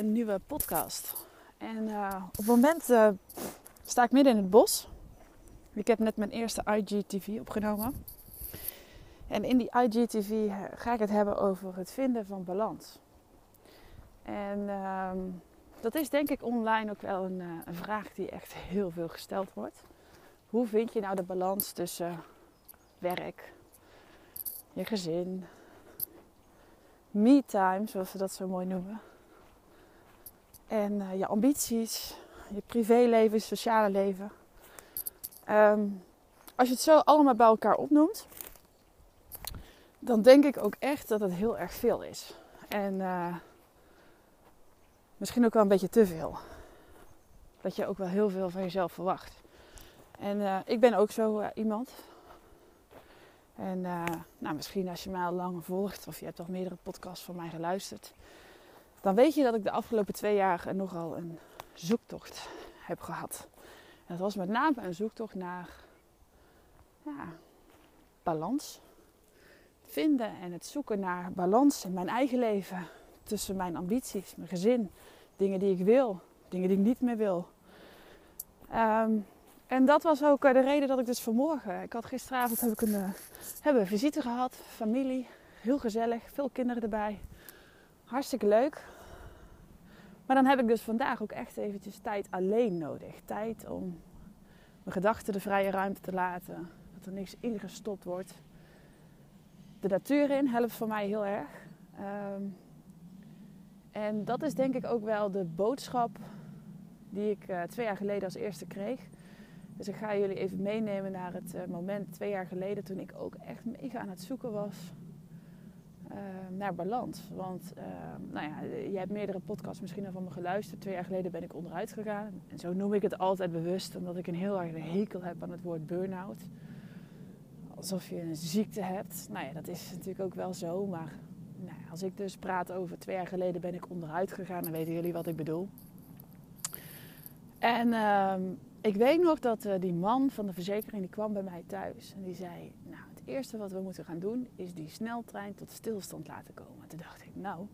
een nieuwe podcast. En uh, op het moment uh, sta ik midden in het bos. Ik heb net mijn eerste IGTV opgenomen. En in die IGTV eh, ga ik het hebben over het vinden van balans. En uh, dat is denk ik online ook wel een, een, vraag die echt heel veel gesteld wordt. Hoe vind je nou de balans tussen werk, je gezin, me-time, zoals ze dat zo mooi noemen. En uh, je ambities, je privéleven, je sociale leven. Um, als je het zo allemaal bij elkaar opnoemt, dan denk ik ook echt dat het heel erg veel is. En uh, misschien ook wel een beetje te veel. Dat je ook wel heel veel van jezelf verwacht. En uh, ik ben ook zo iemand. En nou, misschien als je mij al langer volgt of je hebt al meerdere podcasts van mij geluisterd, dan weet je dat ik de afgelopen twee jaar nogal een zoektocht heb gehad. En dat was met name een zoektocht naar ja, balans. Vinden en het zoeken naar balans in mijn eigen leven. Tussen mijn ambities, mijn gezin, dingen die ik wil, dingen die ik niet meer wil. Um, en dat was ook de reden dat ik dus vanmorgen... Ik had gisteravond heb ik een, uh, hebben een visite gehad. Familie. Heel gezellig. Veel kinderen erbij. Hartstikke leuk. Maar dan heb ik dus vandaag ook echt eventjes tijd alleen nodig. Tijd om mijn gedachten de vrije ruimte te laten. Dat er niks ingestopt wordt. De natuur in helpt voor mij heel erg. Um, en dat is denk ik ook wel de boodschap die ik uh, twee jaar geleden als eerste kreeg. Dus ik ga jullie even meenemen naar het uh, moment twee jaar geleden toen ik ook echt mega aan het zoeken was uh, naar balans. Want uh, nou ja, je hebt meerdere podcasts misschien al van me geluisterd. Twee jaar geleden ben ik onderuit gegaan. En zo noem ik het altijd bewust, omdat ik een heel erg hekel heb aan het woord burn-out. Alsof je een ziekte hebt. Nou ja, dat is natuurlijk ook wel zo. Maar nou als ik dus praat over twee jaar geleden ben ik onderuit gegaan, dan weten jullie wat ik bedoel. En ehm, ik weet nog dat uh, die man van de verzekering die kwam bij mij thuis en die zei: Nou, het eerste wat we moeten gaan doen is die sneltrein tot stilstand laten komen. Toen dacht ik: Nou,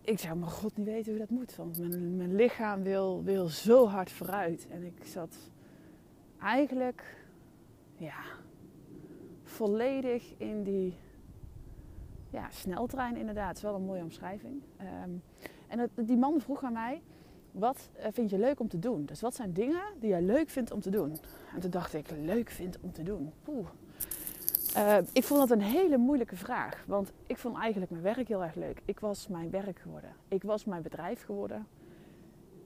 ik zou mijn god niet weten hoe dat moet, want mijn, mijn lichaam wil, wil zo hard vooruit. En ik zat eigenlijk, ja, volledig in die ja, sneltrein, inderdaad. Het is wel een mooie omschrijving. Um, en die man vroeg aan mij wat vind je leuk om te doen? Dus wat zijn dingen die jij leuk vindt om te doen? En toen dacht ik, leuk vind om te doen. Uh, ik vond dat een hele moeilijke vraag. Want ik vond eigenlijk mijn werk heel erg leuk. Ik was mijn werk geworden. Ik was mijn bedrijf geworden.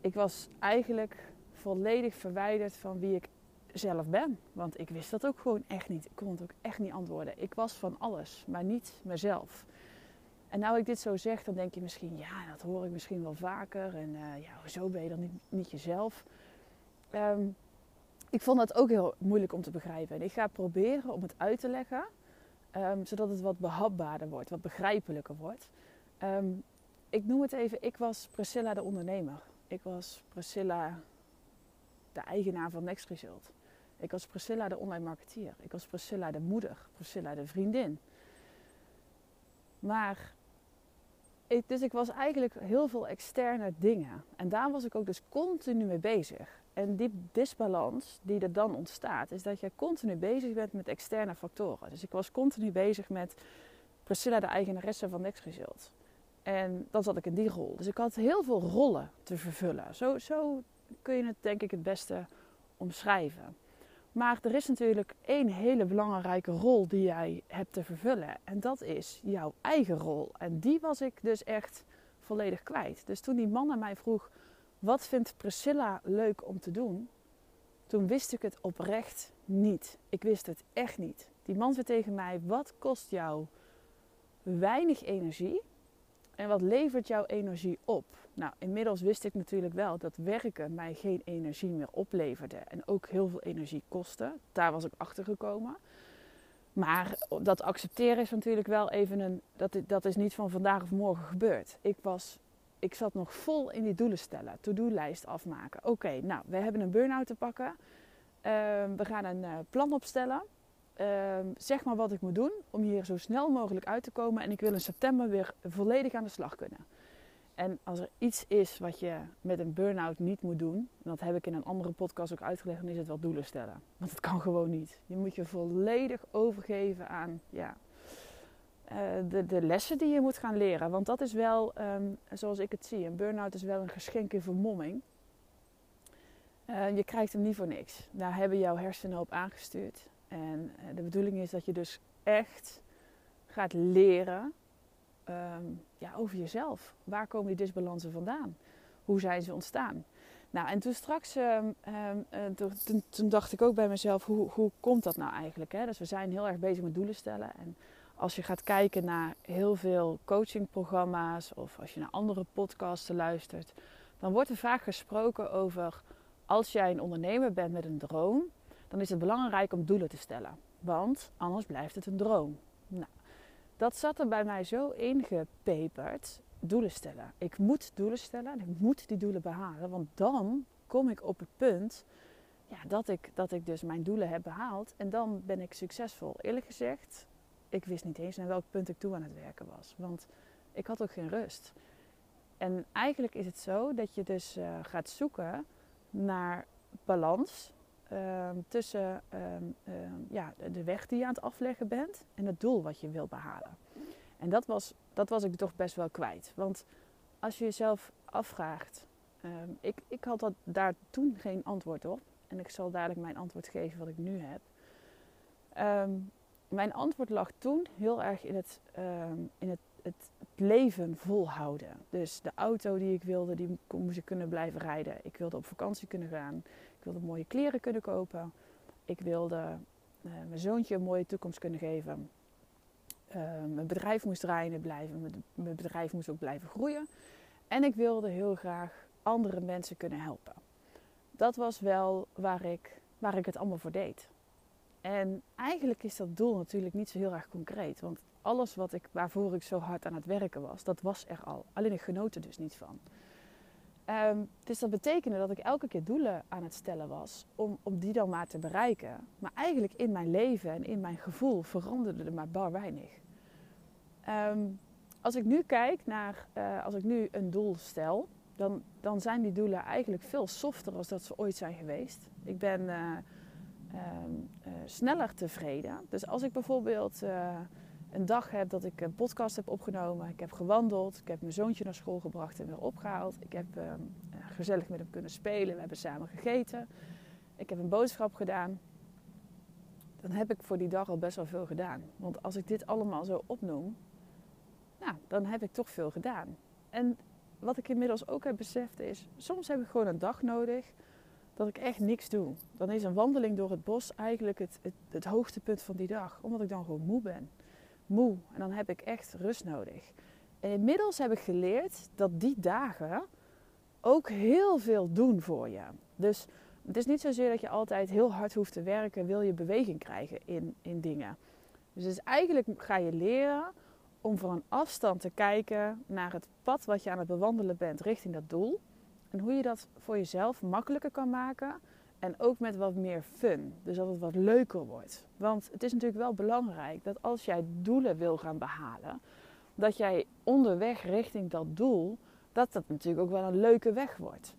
Ik was eigenlijk volledig verwijderd van wie ik zelf ben. Want ik wist dat ook gewoon echt niet. Ik kon het ook echt niet antwoorden. Ik was van alles, maar niet mezelf. En nou ik dit zo zeg, dan denk je misschien, ja, dat hoor ik misschien wel vaker. En uh, ja, hoezo ben je dan niet, niet jezelf? Um, ik vond dat ook heel moeilijk om te begrijpen. En ik ga proberen om het uit te leggen, um, zodat het wat behapbaarder wordt, wat begrijpelijker wordt. Um, ik noem het even, ik was Priscilla de ondernemer. Ik was Priscilla de eigenaar van Next Result. Ik was Priscilla de online marketeer. Ik was Priscilla de moeder, Priscilla de vriendin. Maar dus ik was eigenlijk heel veel externe dingen. En daar was ik ook dus continu mee bezig. En die disbalans die er dan ontstaat, is dat je continu bezig bent met externe factoren. Dus ik was continu bezig met Priscilla, de eigenaresse van Result. En dan zat ik in die rol. Dus ik had heel veel rollen te vervullen. Zo, zo kun je het denk ik het beste omschrijven. Maar er is natuurlijk één hele belangrijke rol die jij hebt te vervullen. En dat is jouw eigen rol. En die was ik dus echt volledig kwijt. Dus toen die man aan mij vroeg: wat vindt Priscilla leuk om te doen? Toen wist ik het oprecht niet. Ik wist het echt niet. Die man zei tegen mij: Wat kost jou weinig energie en wat levert jouw energie op? Nou, inmiddels wist ik natuurlijk wel dat werken mij geen energie meer opleverde en ook heel veel energie kostte. Daar was ik achter gekomen. Maar dat accepteren is natuurlijk wel even een. Dat, dat is niet van vandaag of morgen gebeurd. Ik was ik zat nog vol in die doelen stellen, to-do-lijst afmaken. Oké, nou, we hebben een burn-out te pakken. Ehm, we gaan een uh, plan opstellen. Ehm, zeg maar wat ik moet doen om hier zo snel mogelijk uit te komen. En ik wil in september weer volledig aan de slag kunnen. En als er iets is wat je met een burn-out niet moet doen, en dat heb ik in een andere podcast ook uitgelegd, dan is het wel doelen stellen. Want het kan gewoon niet. Je moet je volledig overgeven aan ja, de, de, lessen die je moet gaan leren. Want dat is wel, um, zoals ik het zie, een burn-out is wel een geschenk in vermomming. Uh, je krijgt hem niet voor niks. Daar hebben jouw hersenen op aangestuurd. En uh, de bedoeling is dat je dus echt gaat leren um, ja, over jezelf. Waar komen die disbalansen vandaan? Hoe zijn ze ontstaan? Nou, en toen straks, um, toen, toen, dacht ik ook bij mezelf, hoe, hoe komt dat nou eigenlijk? Hè? Dus we zijn heel erg bezig met doelen stellen. En als je gaat kijken naar heel veel coachingprogramma's of als je naar andere podcasten luistert, dan wordt er vaak gesproken over als jij een ondernemer bent met een droom, dan is het belangrijk om doelen te stellen. Want anders blijft het een droom. Nou, dat zat er bij mij zo ingepeperd. Doelen stellen. Ik moet doelen stellen en ik moet die doelen behalen. Want dan kom ik op het punt ja, dat, ik, dat ik dus mijn doelen heb behaald. En dan ben ik succesvol. Eerlijk gezegd, ik wist niet eens naar welk punt ik toe aan het werken was. Want ik had ook geen rust. En eigenlijk is het zo dat je dus uh, gaat zoeken naar balans uh, tussen uh, ja, de weg die je aan het afleggen bent en het doel wat je wilt behalen. En dat was, dat was ik toch best wel kwijt. Want als je jezelf afvraagt, ehm, ik, ik had dat, daar toen geen antwoord op. En ik zal dadelijk mijn antwoord geven wat ik nu heb. Ehm, mijn antwoord lag toen heel erg in het, uh, in het, het, leven volhouden. Dus de auto die ik wilde, die moest ik kunnen blijven rijden. Ik wilde op vakantie kunnen gaan. Ik wilde mooie kleren kunnen kopen. Ik wilde uh, mijn zoontje een mooie toekomst kunnen geven. Uh, mijn bedrijf moest draaien blijven. Mijn bedrijf moest ook blijven groeien. En ik wilde heel graag andere mensen kunnen helpen. Dat was wel waar ik, waar ik het allemaal voor deed. En eigenlijk is dat doel natuurlijk niet zo heel erg concreet. Want alles wat ik, waarvoor ik zo hard aan het werken was, dat was er al. Alleen ik genoot er dus niet van. Um, dus dat betekende dat ik elke keer doelen aan het stellen was om, om die dan maar te bereiken. Maar eigenlijk in mijn leven en in mijn gevoel veranderde er maar bar weinig. Um, als ik nu kijk naar, uh, als ik nu een doel stel, dan, dan zijn die doelen eigenlijk veel softer als dat ze ooit zijn geweest. Ik ben... Uh, um, uh, sneller tevreden. Dus als ik bijvoorbeeld uh, een dag heb dat ik een podcast heb opgenomen, ik heb gewandeld, ik heb mijn zoontje naar school gebracht en weer opgehaald, ik heb um, gezellig met hem kunnen spelen, we hebben samen gegeten, ik heb een boodschap gedaan, dan heb ik voor die dag al best wel veel gedaan. Want als ik dit allemaal zo opnoem, nou, dan heb ik toch veel gedaan. En wat ik inmiddels ook heb beseft is, soms heb ik gewoon een dag nodig dat ik echt niks doe. Dan is een wandeling door het bos eigenlijk het, het, hoogtepunt van die dag. Omdat ik dan gewoon moe ben. Moe. En dan heb ik echt rust nodig. En inmiddels heb ik geleerd dat die dagen ook heel veel doen voor je. Dus het is niet zozeer dat je altijd heel hard hoeft te werken, wil je beweging krijgen in, in dingen. Dus, dus eigenlijk ga je leren om van afstand te kijken naar het pad wat je aan het bewandelen bent richting dat doel. En hoe je dat voor jezelf makkelijker kan maken. En ook met wat meer fun. Dus dat het wat leuker wordt. Want het is natuurlijk wel belangrijk dat als jij doelen wil gaan behalen, dat jij onderweg richting dat doel, dat dat natuurlijk ook wel een leuke weg wordt.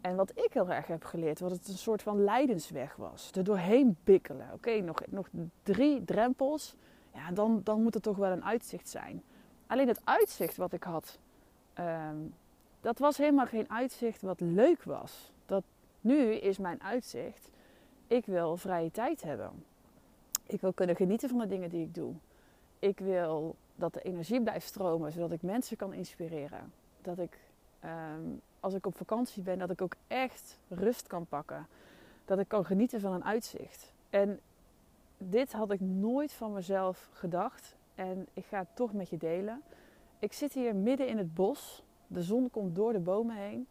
En wat ik heel erg heb geleerd, wat het een soort van leidensweg was. Er doorheen bikkelen. Oké, nog, nog drie drempels. Ja, dan, dan moet er toch wel een uitzicht zijn. Alleen het uitzicht wat ik had, ehm, dat was helemaal geen uitzicht wat leuk was. Dat, nu is mijn uitzicht, ik wil vrije tijd hebben. Ik wil kunnen genieten van de dingen die ik doe. Ik wil dat de energie blijft stromen, zodat ik mensen kan inspireren. Dat ik, ehm, als ik op vakantie ben, dat ik ook echt rust kan pakken. Dat ik kan genieten van een uitzicht. En dit had ik nooit van mezelf gedacht. En ik ga het toch met je delen. Ik zit hier midden in het bos. De zon komt door de bomen heen.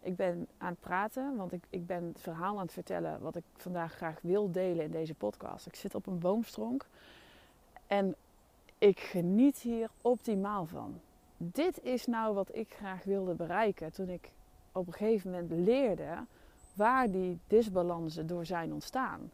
Ik ben aan het praten, want ik, ik ben het verhaal aan het vertellen wat ik vandaag graag wil delen in deze podcast. Ik zit op een boomstronk en ik geniet hier optimaal van. Dit is nou wat ik graag wilde bereiken toen ik op een gegeven moment leerde waar die disbalansen door zijn ontstaan.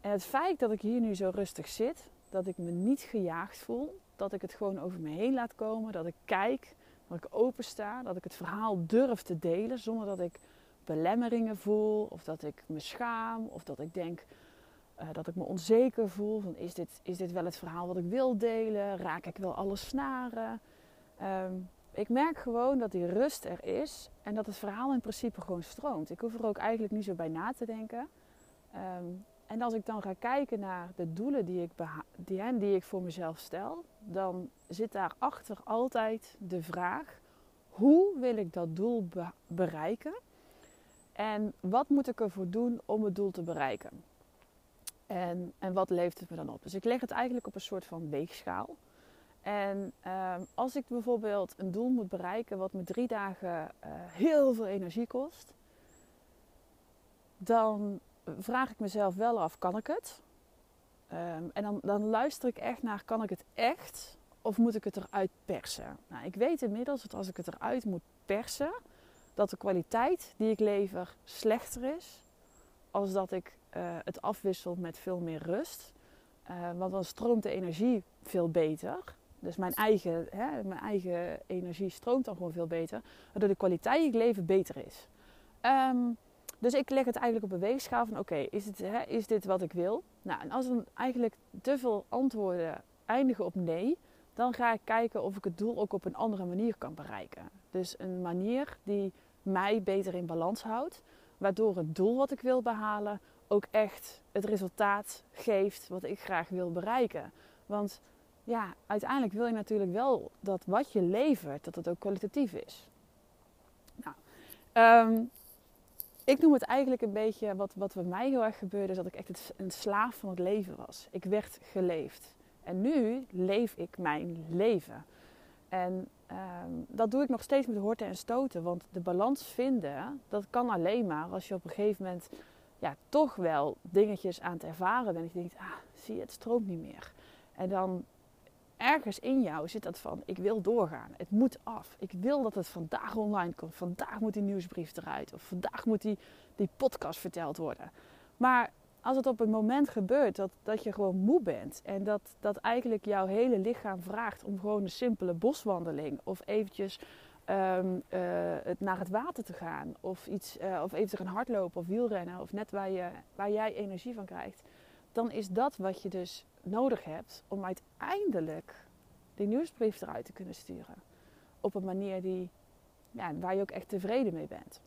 En het feit dat ik hier nu zo rustig zit, dat ik me niet gejaagd voel, dat ik het gewoon over me heen laat komen, dat ik kijk, dat ik opensta, dat ik het verhaal durf te delen zonder dat ik belemmeringen voel of dat ik me schaam of dat ik denk uh, dat ik me onzeker voel van is dit, is dit wel het verhaal wat ik wil delen, raak ik wel alle snaren. Um, ik merk gewoon dat die rust er is en dat het verhaal in principe gewoon stroomt. Ik hoef er ook eigenlijk niet zo bij na te denken. Um, en als ik dan ga kijken naar de doelen die ik, die, die ik voor mezelf stel, dan zit daarachter altijd de vraag: hoe wil ik dat doel be bereiken? En wat moet ik ervoor doen om het doel te bereiken? En, en wat levert het me dan op? Dus ik leg het eigenlijk op een soort van weegschaal. En uh, als ik bijvoorbeeld een doel moet bereiken wat me drie dagen uh, heel veel energie kost, dan vraag ik mezelf wel af, kan ik het? Um, en dan, dan luister ik echt naar, kan ik het echt? Of moet ik het eruit persen? Nou, ik weet inmiddels dat als ik het eruit moet persen, dat de kwaliteit die ik lever slechter is. Als dat ik uh, het afwissel met veel meer rust. Uh, want dan stroomt de energie veel beter. Dus mijn eigen, hè, mijn eigen energie stroomt dan gewoon veel beter. Waardoor de kwaliteit die ik lever beter is. Um, dus ik leg het eigenlijk op een weegschaal van oké, is, is dit wat ik wil? Nou, en als dan eigenlijk te veel antwoorden eindigen op nee, dan ga ik kijken of ik het doel ook op een andere manier kan bereiken. Dus een manier die mij beter in balans houdt, waardoor het doel wat ik wil behalen ook echt het resultaat geeft wat ik graag wil bereiken. Want ja, uiteindelijk wil je natuurlijk wel dat wat je levert, dat het ook kwalitatief is. Nou, um, ik noem het eigenlijk een beetje, wat, wat mij heel erg gebeurde, is dat ik echt een slaaf van het leven was. Ik werd geleefd. En nu leef ik mijn leven. En um, dat doe ik nog steeds met horten en stoten. Want de balans vinden, dat kan alleen maar als je op een gegeven moment ja, toch wel dingetjes aan het ervaren bent. En je denkt, ah, zie je, het stroomt niet meer. En dan ergens in jou zit dat van, ik wil doorgaan. Het moet af. Ik wil dat het vandaag online komt. Vandaag moet die nieuwsbrief eruit. Of vandaag moet die, die podcast verteld worden. Maar als het op een moment gebeurt dat, dat je gewoon moe bent. En dat, dat eigenlijk jouw hele lichaam vraagt om gewoon een simpele boswandeling. Of eventjes uh, het naar het water te gaan. Of, iets, uh, of even te gaan hardlopen of wielrennen. Of net waar, je, waar jij energie van krijgt. Dan is dat wat je dus nodig hebt om uiteindelijk die nieuwsbrief eruit te kunnen sturen. Op een manier die, ja, waar je ook echt tevreden mee bent.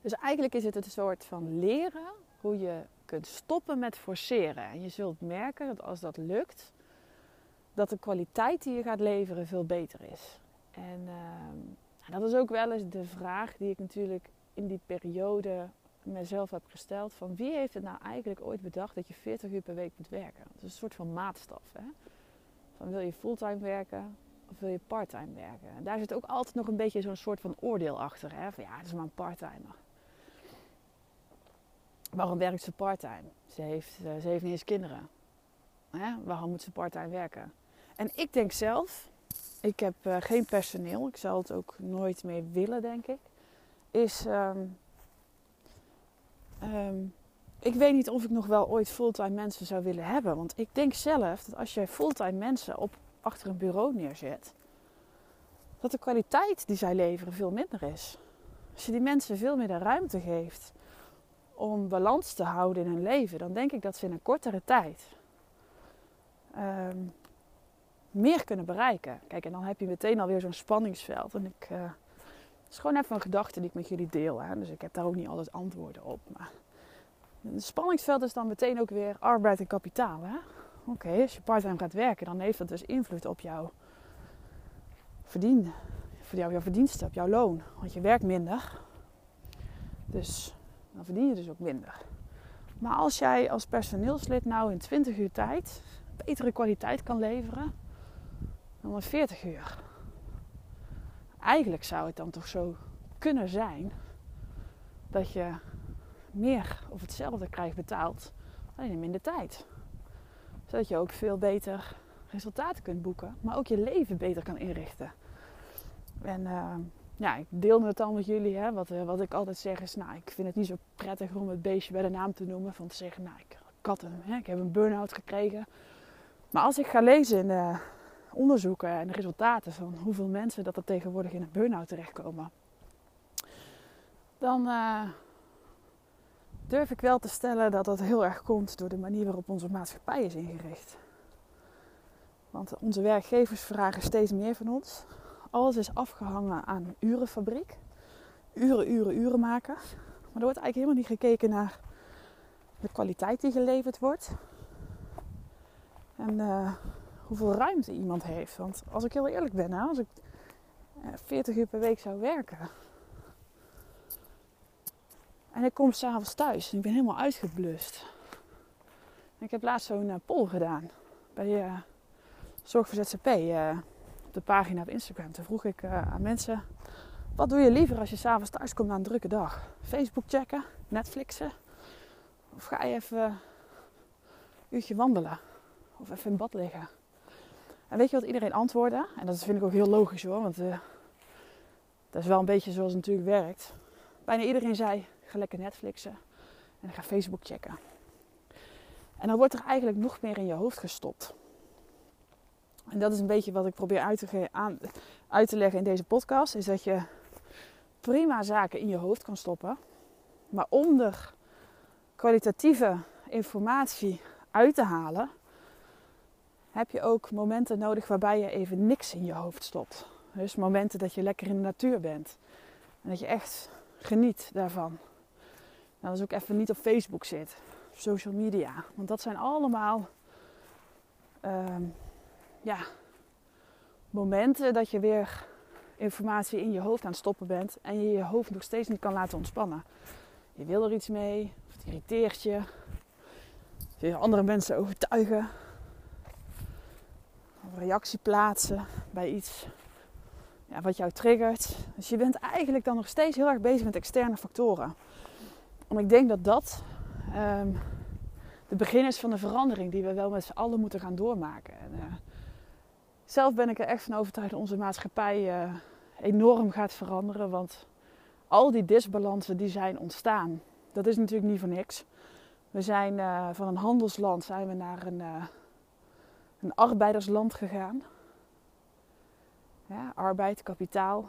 Dus eigenlijk is het een soort van leren hoe je kunt stoppen met forceren. En je zult merken dat als dat lukt, dat de kwaliteit die je gaat leveren veel beter is. En uh, dat is ook wel eens de vraag die ik natuurlijk in die periode mezelf heb gesteld van wie heeft het nou eigenlijk ooit bedacht dat je 40 uur per week moet werken? Dat is een soort van maatstaf. Hè? Van wil je fulltime werken of wil je parttime werken? En daar zit ook altijd nog een beetje zo'n soort van oordeel achter. Hè? Van ja, het is maar een parttimer. Waarom werkt ze parttime? Ze heeft, uh, ze heeft niet eens kinderen. Hè? Waarom moet ze parttime werken? En ik denk zelf, ik heb uh, geen personeel, ik zal het ook nooit meer willen, denk ik. Is um, Um, ik weet niet of ik nog wel ooit fulltime mensen zou willen hebben. Want ik denk zelf dat als jij fulltime mensen op, achter een bureau neerzet, dat de kwaliteit die zij leveren veel minder is. Als je die mensen veel meer de ruimte geeft om balans te houden in hun leven, dan denk ik dat ze in een kortere tijd ehm, meer kunnen bereiken. Kijk, en dan heb je meteen alweer zo'n spanningsveld. En ik, eh, het is gewoon even een gedachte die ik met jullie deel. Hè? Dus ik heb daar ook niet altijd antwoorden op. Maar het spanningsveld is dan meteen ook weer arbeid en kapitaal. Oké, als je parttime gaat werken, dan heeft dat dus invloed op jouw verdien, voor jou, jouw verdiensten, op jouw loon. Want je werkt minder. Dus dan verdien je dus ook minder. Maar als jij als personeelslid nou in 20 uur tijd betere kwaliteit kan leveren dan in 40 uur. Eigenlijk zou het dan toch zo kunnen zijn dat je meer of hetzelfde krijgt betaald, alleen in minder tijd. Zodat je ook veel beter resultaten kunt boeken, maar ook je leven beter kan inrichten. En uh, ja, ik deelde het dan met jullie. Hè. Wat, uh, wat ik altijd zeg is, nou, ik vind het niet zo prettig om het beestje bij de naam te noemen. Van te zeggen, nou, ik, had hè, ik heb een burn-out gekregen. Maar als ik ga lezen in de onderzoeken en de resultaten van hoeveel mensen dat er tegenwoordig in een burn-out terechtkomen. Dan uh, durf ik wel te stellen dat dat heel erg komt door de manier waarop onze maatschappij is ingericht. Want onze werkgevers vragen steeds meer van ons. Alles is afgehangen aan urenfabriek. Uren, uren, uren maken. Maar er wordt eigenlijk helemaal niet gekeken naar de kwaliteit die geleverd wordt. En uh, hoeveel ruimte iemand heeft. Want als ik heel eerlijk ben, als ik 40 uur per week zou werken. En ik kom s'avonds thuis en ik ben helemaal uitgeblust. Ik heb laatst zo'n uh, poll gedaan bij uh, Zorg voor op de pagina op Instagram. Toen vroeg ik aan mensen: wat doe je liever als je s'avonds thuis komt na een drukke dag? Facebook checken, Netflixen? Of ga je even een uurtje wandelen? Of even in bad liggen? En weet je wat iedereen antwoordde? En dat vind ik ook heel logisch hoor, want uh, dat is wel een beetje zoals het natuurlijk werkt. Bijna iedereen zei: ga lekker Netflixen en ga Facebook checken. En dan wordt er eigenlijk nog meer in je hoofd gestopt. En dat is een beetje wat ik probeer uit te, aan, uit te leggen in deze podcast. Is dat je prima zaken in je hoofd kan stoppen. Maar om er kwalitatieve informatie uit te halen, heb je ook momenten nodig waarbij je even niks in je hoofd stopt. Dus momenten dat je lekker in de natuur bent. En dat je echt geniet daarvan. Nou, dat is ook even niet op Facebook zit. Social media. Want dat zijn allemaal... Uh, ja, momenten dat je weer informatie in je hoofd aan het stoppen bent en je je hoofd nog steeds niet kan laten ontspannen. Je wil er iets mee, of het irriteert je, je andere mensen overtuigen, reactie plaatsen bij iets ja, wat jou triggert. Dus je bent eigenlijk dan nog steeds heel erg bezig met externe factoren. En ik denk dat dat um, de begin is van de verandering die we wel met z'n allen moeten gaan doormaken. En, uh, zelf ben ik er echt van overtuigd dat onze maatschappij uh, enorm gaat veranderen. Want al die disbalansen die zijn ontstaan, dat is natuurlijk niet voor niks. We zijn uh, van een handelsland zijn we naar een, een arbeidersland gegaan. Arbeid, kapitaal.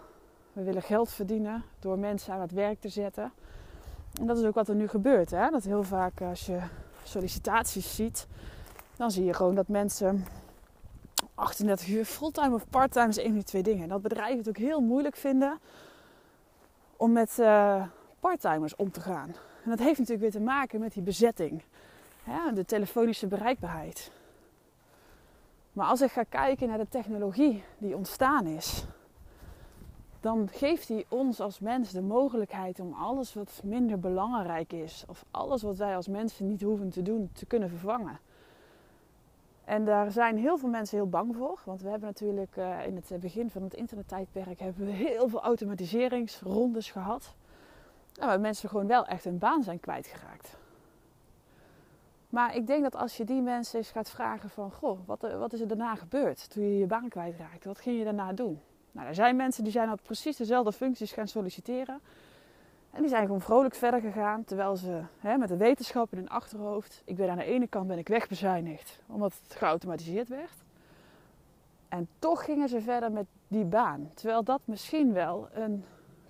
We willen geld verdienen door mensen aan het werk te zetten. En dat is ook wat er nu gebeurt. Hè? Dat heel vaak als je sollicitaties ziet, dan zie je gewoon dat mensen 38 uur fulltime of parttime is een van die twee dingen. En dat bedrijven het ook heel moeilijk vinden om met uh, parttimers om te gaan. En dat heeft natuurlijk weer te maken met die bezetting. De telefonische bereikbaarheid. Maar als ik ga kijken naar de technologie die ontstaan is, dan geeft die ons als mens de mogelijkheid om alles wat minder belangrijk is, of alles wat wij als mensen niet hoeven te doen, te kunnen vervangen. En daar zijn heel veel mensen heel bang voor. Want we hebben natuurlijk uh, in het begin van het internettijdperk hebben we heel veel automatiseringsrondes gehad. waar mensen gewoon wel echt hun baan zijn kwijtgeraakt. Maar ik denk dat als je die mensen eens gaat vragen van... Goh, wat, wat is er daarna gebeurd toen je je baan kwijtraakte? Wat ging je daarna doen? Nou, er zijn mensen die zijn op precies dezelfde functies gaan solliciteren. En die zijn gewoon vrolijk verder gegaan, terwijl ze hè, met de wetenschap in hun achterhoofd. Ik ben aan de ene kant ben ik wegbezuinigd, omdat het geautomatiseerd werd. En toch gingen ze verder met die baan. Terwijl dat misschien wel een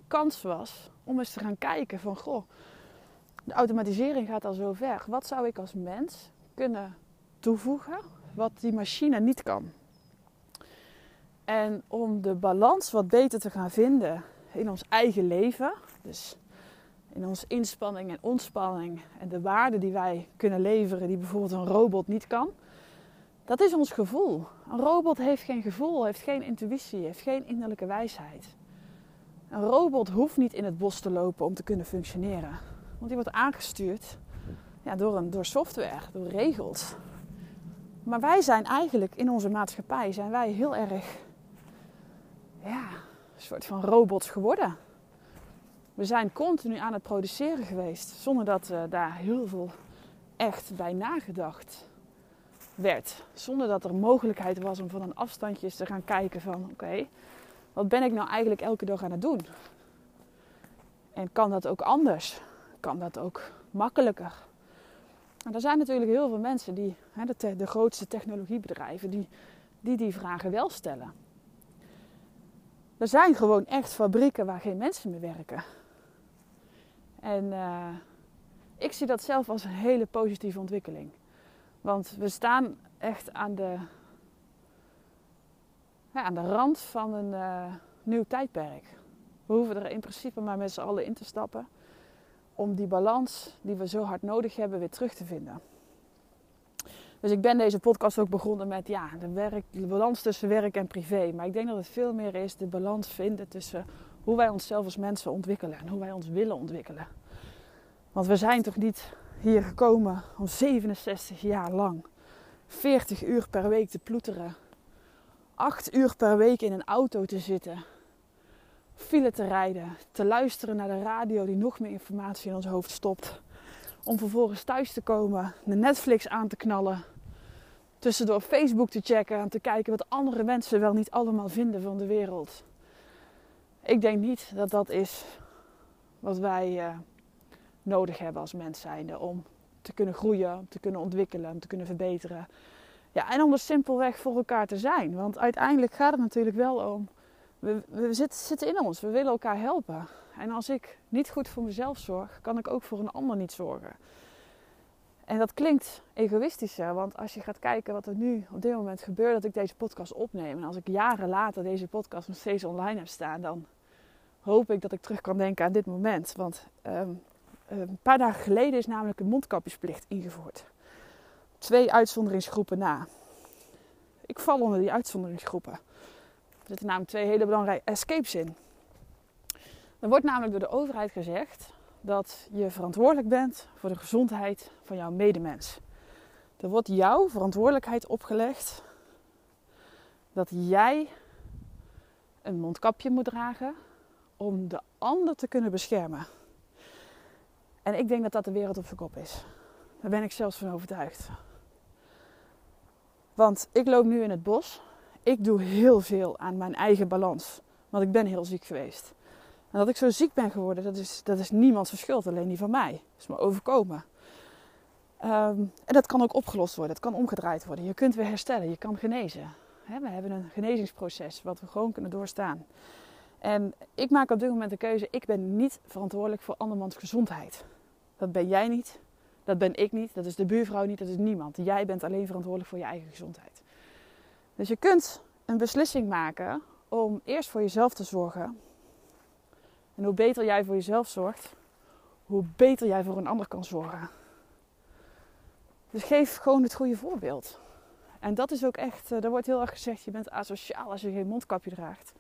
kans was om eens te gaan kijken van goh, de automatisering gaat al zo ver. Wat zou ik als mens kunnen toevoegen wat die machine niet kan? En om de balans wat beter te gaan vinden in ons eigen leven, dus in onze inspanning en ontspanning en de waarde die wij kunnen leveren, die bijvoorbeeld een robot niet kan, dat is ons gevoel. Een robot heeft geen gevoel, heeft geen intuïtie, heeft geen innerlijke wijsheid. Een robot hoeft niet in het bos te lopen om te kunnen functioneren. Want die wordt aangestuurd ja, door, een, door software, door regels. Maar wij zijn eigenlijk in onze maatschappij zijn wij heel erg ja, een soort van robots geworden. We zijn continu aan het produceren geweest zonder dat uh, daar heel veel echt bij nagedacht werd. Zonder dat er mogelijkheid was om van een afstandje eens te gaan kijken van oké, wat ben ik nou eigenlijk elke dag aan het doen? En kan dat ook anders? Kan dat ook makkelijker? Er zijn natuurlijk heel veel mensen die, hè, de, de grootste technologiebedrijven, die, die die vragen wel stellen. Er zijn gewoon echt fabrieken waar geen mensen meer werken. En uh, ik zie dat zelf als een hele positieve ontwikkeling. Want we staan echt aan de, ja, aan de rand van een uh, nieuw tijdperk. We hoeven er in principe maar met z'n allen in te stappen om die balans die we zo hard nodig hebben weer terug te vinden. Dus ik ben deze podcast ook begonnen met ja, de, werk, balans tussen werk en privé. Maar ik denk dat het veel meer is de balans vinden tussen hoe wij onszelf als mensen ontwikkelen en hoe wij ons willen ontwikkelen. Want we zijn toch niet hier gekomen om 67 jaar lang 40 uur per week te ploeteren, 8 uur per week in een auto te zitten, file te rijden, te luisteren naar de radio die nog meer informatie in ons hoofd stopt, om vervolgens thuis te komen, de Netflix aan te knallen, tussendoor Facebook te checken en te kijken wat andere mensen wel niet allemaal vinden van de wereld. Ik denk niet dat dat is wat wij uh, nodig hebben als mens zijnde om te kunnen groeien, om te kunnen ontwikkelen, om te kunnen verbeteren. Ja, en om er simpelweg voor elkaar te zijn. Want uiteindelijk gaat het natuurlijk wel om. We, we zitten, in ons, we willen elkaar helpen. En als ik niet goed voor mezelf zorg, kan ik ook voor een ander niet zorgen. En dat klinkt egoïstischer, want als je gaat kijken wat er nu op dit moment gebeurt, dat ik deze podcast opneem. En als ik jaren later deze podcast nog steeds online heb staan, dan hoop ik dat ik terug kan denken aan dit moment. Want um, een paar dagen geleden is namelijk een mondkapjesplicht ingevoerd. Twee uitzonderingsgroepen na. Ik val onder die uitzonderingsgroepen. Er zitten namelijk twee hele belangrijke escapes in. Er wordt namelijk door de overheid gezegd dat je verantwoordelijk bent voor de gezondheid van jouw medemens. Er wordt jouw verantwoordelijkheid opgelegd dat jij een mondkapje moet dragen om de ander te kunnen beschermen. En ik denk dat dat de wereld op zijn kop is. Daar ben ik zelfs van overtuigd. Want ik loop nu in het bos. Ik doe heel veel aan mijn eigen balans. Want ik ben heel ziek geweest. En dat ik zo ziek ben geworden, dat is, dat is niemands schuld, alleen die van mij. Dat is me overkomen. Um, en dat kan ook opgelost worden, het kan omgedraaid worden. Je kunt weer herstellen, je kan genezen. We hebben een genezingsproces wat we gewoon kunnen doorstaan. En ik maak op dit moment de keuze, ik ben niet verantwoordelijk voor andermans gezondheid. Dat ben jij niet, dat ben ik niet, dat is de buurvrouw niet, dat is niemand. Jij bent alleen verantwoordelijk voor je eigen gezondheid. Dus je kunt een beslissing maken om eerst voor jezelf te zorgen. En hoe beter jij voor jezelf zorgt, hoe beter jij voor een ander kan zorgen. Dus geef gewoon het goede voorbeeld. En dat is ook echt, er wordt heel erg gezegd, je bent asociaal als je geen mondkapje draagt.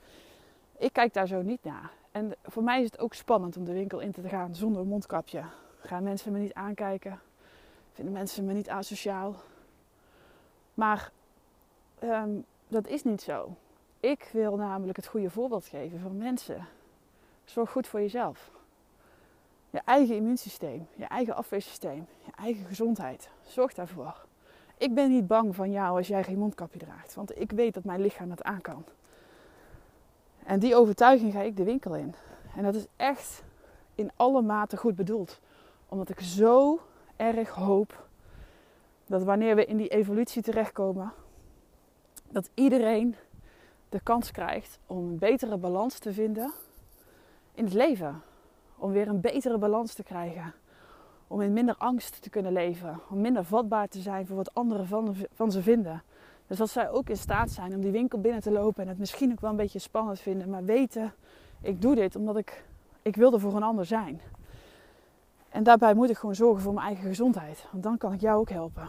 Ik kijk daar zo niet naar. En voor mij is het ook spannend om de winkel in te gaan zonder mondkapje. Gaan mensen me niet aankijken? Vinden mensen me niet asociaal? Maar um, dat is niet zo. Ik wil namelijk het goede voorbeeld geven van mensen. Zorg goed voor jezelf. Je eigen immuunsysteem, je eigen afweersysteem, je eigen gezondheid. Zorg daarvoor. Ik ben niet bang van jou als jij geen mondkapje draagt, want ik weet dat mijn lichaam het aan kan. En die overtuiging ga ik de winkel in. En dat is echt in alle mate goed bedoeld. Omdat ik zo erg hoop dat wanneer we in die evolutie terechtkomen, dat iedereen de kans krijgt om een betere balans te vinden in het leven. Om weer een betere balans te krijgen. Om in minder angst te kunnen leven. Om minder vatbaar te zijn voor wat anderen van, van ze vinden. Dus dat zij ook in staat zijn om die winkel binnen te lopen en het misschien ook wel een beetje spannend vinden, maar weten, ik doe dit omdat ik, ik wil er voor een ander zijn. En daarbij moet ik gewoon zorgen voor mijn eigen gezondheid, want dan kan ik jou ook helpen.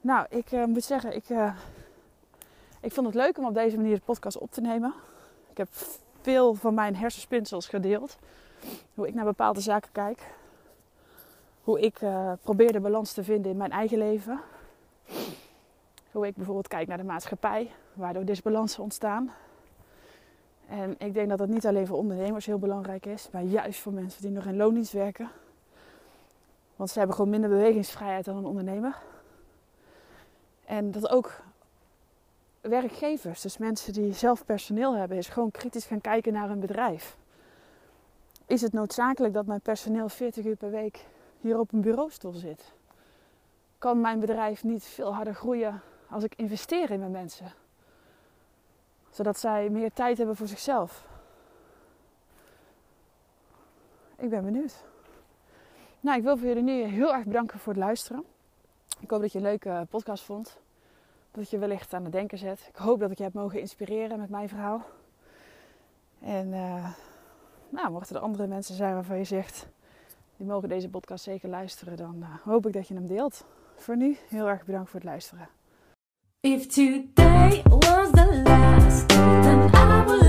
Nou, ik eh, moet zeggen, ik, eh, ik vond het leuk om op deze manier de podcast op te nemen. Ik heb veel van mijn hersenspinsels gedeeld. Hoe ik naar bepaalde zaken kijk. Hoe ik eh, probeer de balans te vinden in mijn eigen leven. Hoe ik bijvoorbeeld kijk naar de maatschappij, waardoor disbalansen ontstaan. En ik denk dat dat niet alleen voor ondernemers heel belangrijk is, maar juist voor mensen die nog in loondienst werken. Want ze hebben gewoon minder bewegingsvrijheid dan een ondernemer. En dat ook werkgevers, dus mensen die zelf personeel hebben, is gewoon kritisch gaan kijken naar hun bedrijf. Is het noodzakelijk dat mijn personeel 40 uur per week hier op een bureaustoel zit? Kan mijn bedrijf niet veel harder groeien als ik investeer in mijn mensen? Zodat zij meer tijd hebben voor zichzelf. Ik ben benieuwd. Nou, ik wil voor jullie nu heel erg bedanken voor het luisteren. Ik hoop dat je een leuke podcast vond. Dat je wellicht aan het denken zet. Ik hoop dat ik je heb mogen inspireren met mijn verhaal. En uh, nou, mochten er andere mensen zijn waarvan je zegt... die mogen deze podcast zeker luisteren... dan uh, hoop ik dat je hem deelt. Voor nu, heel erg bedankt voor het luisteren. If today was the last, then I will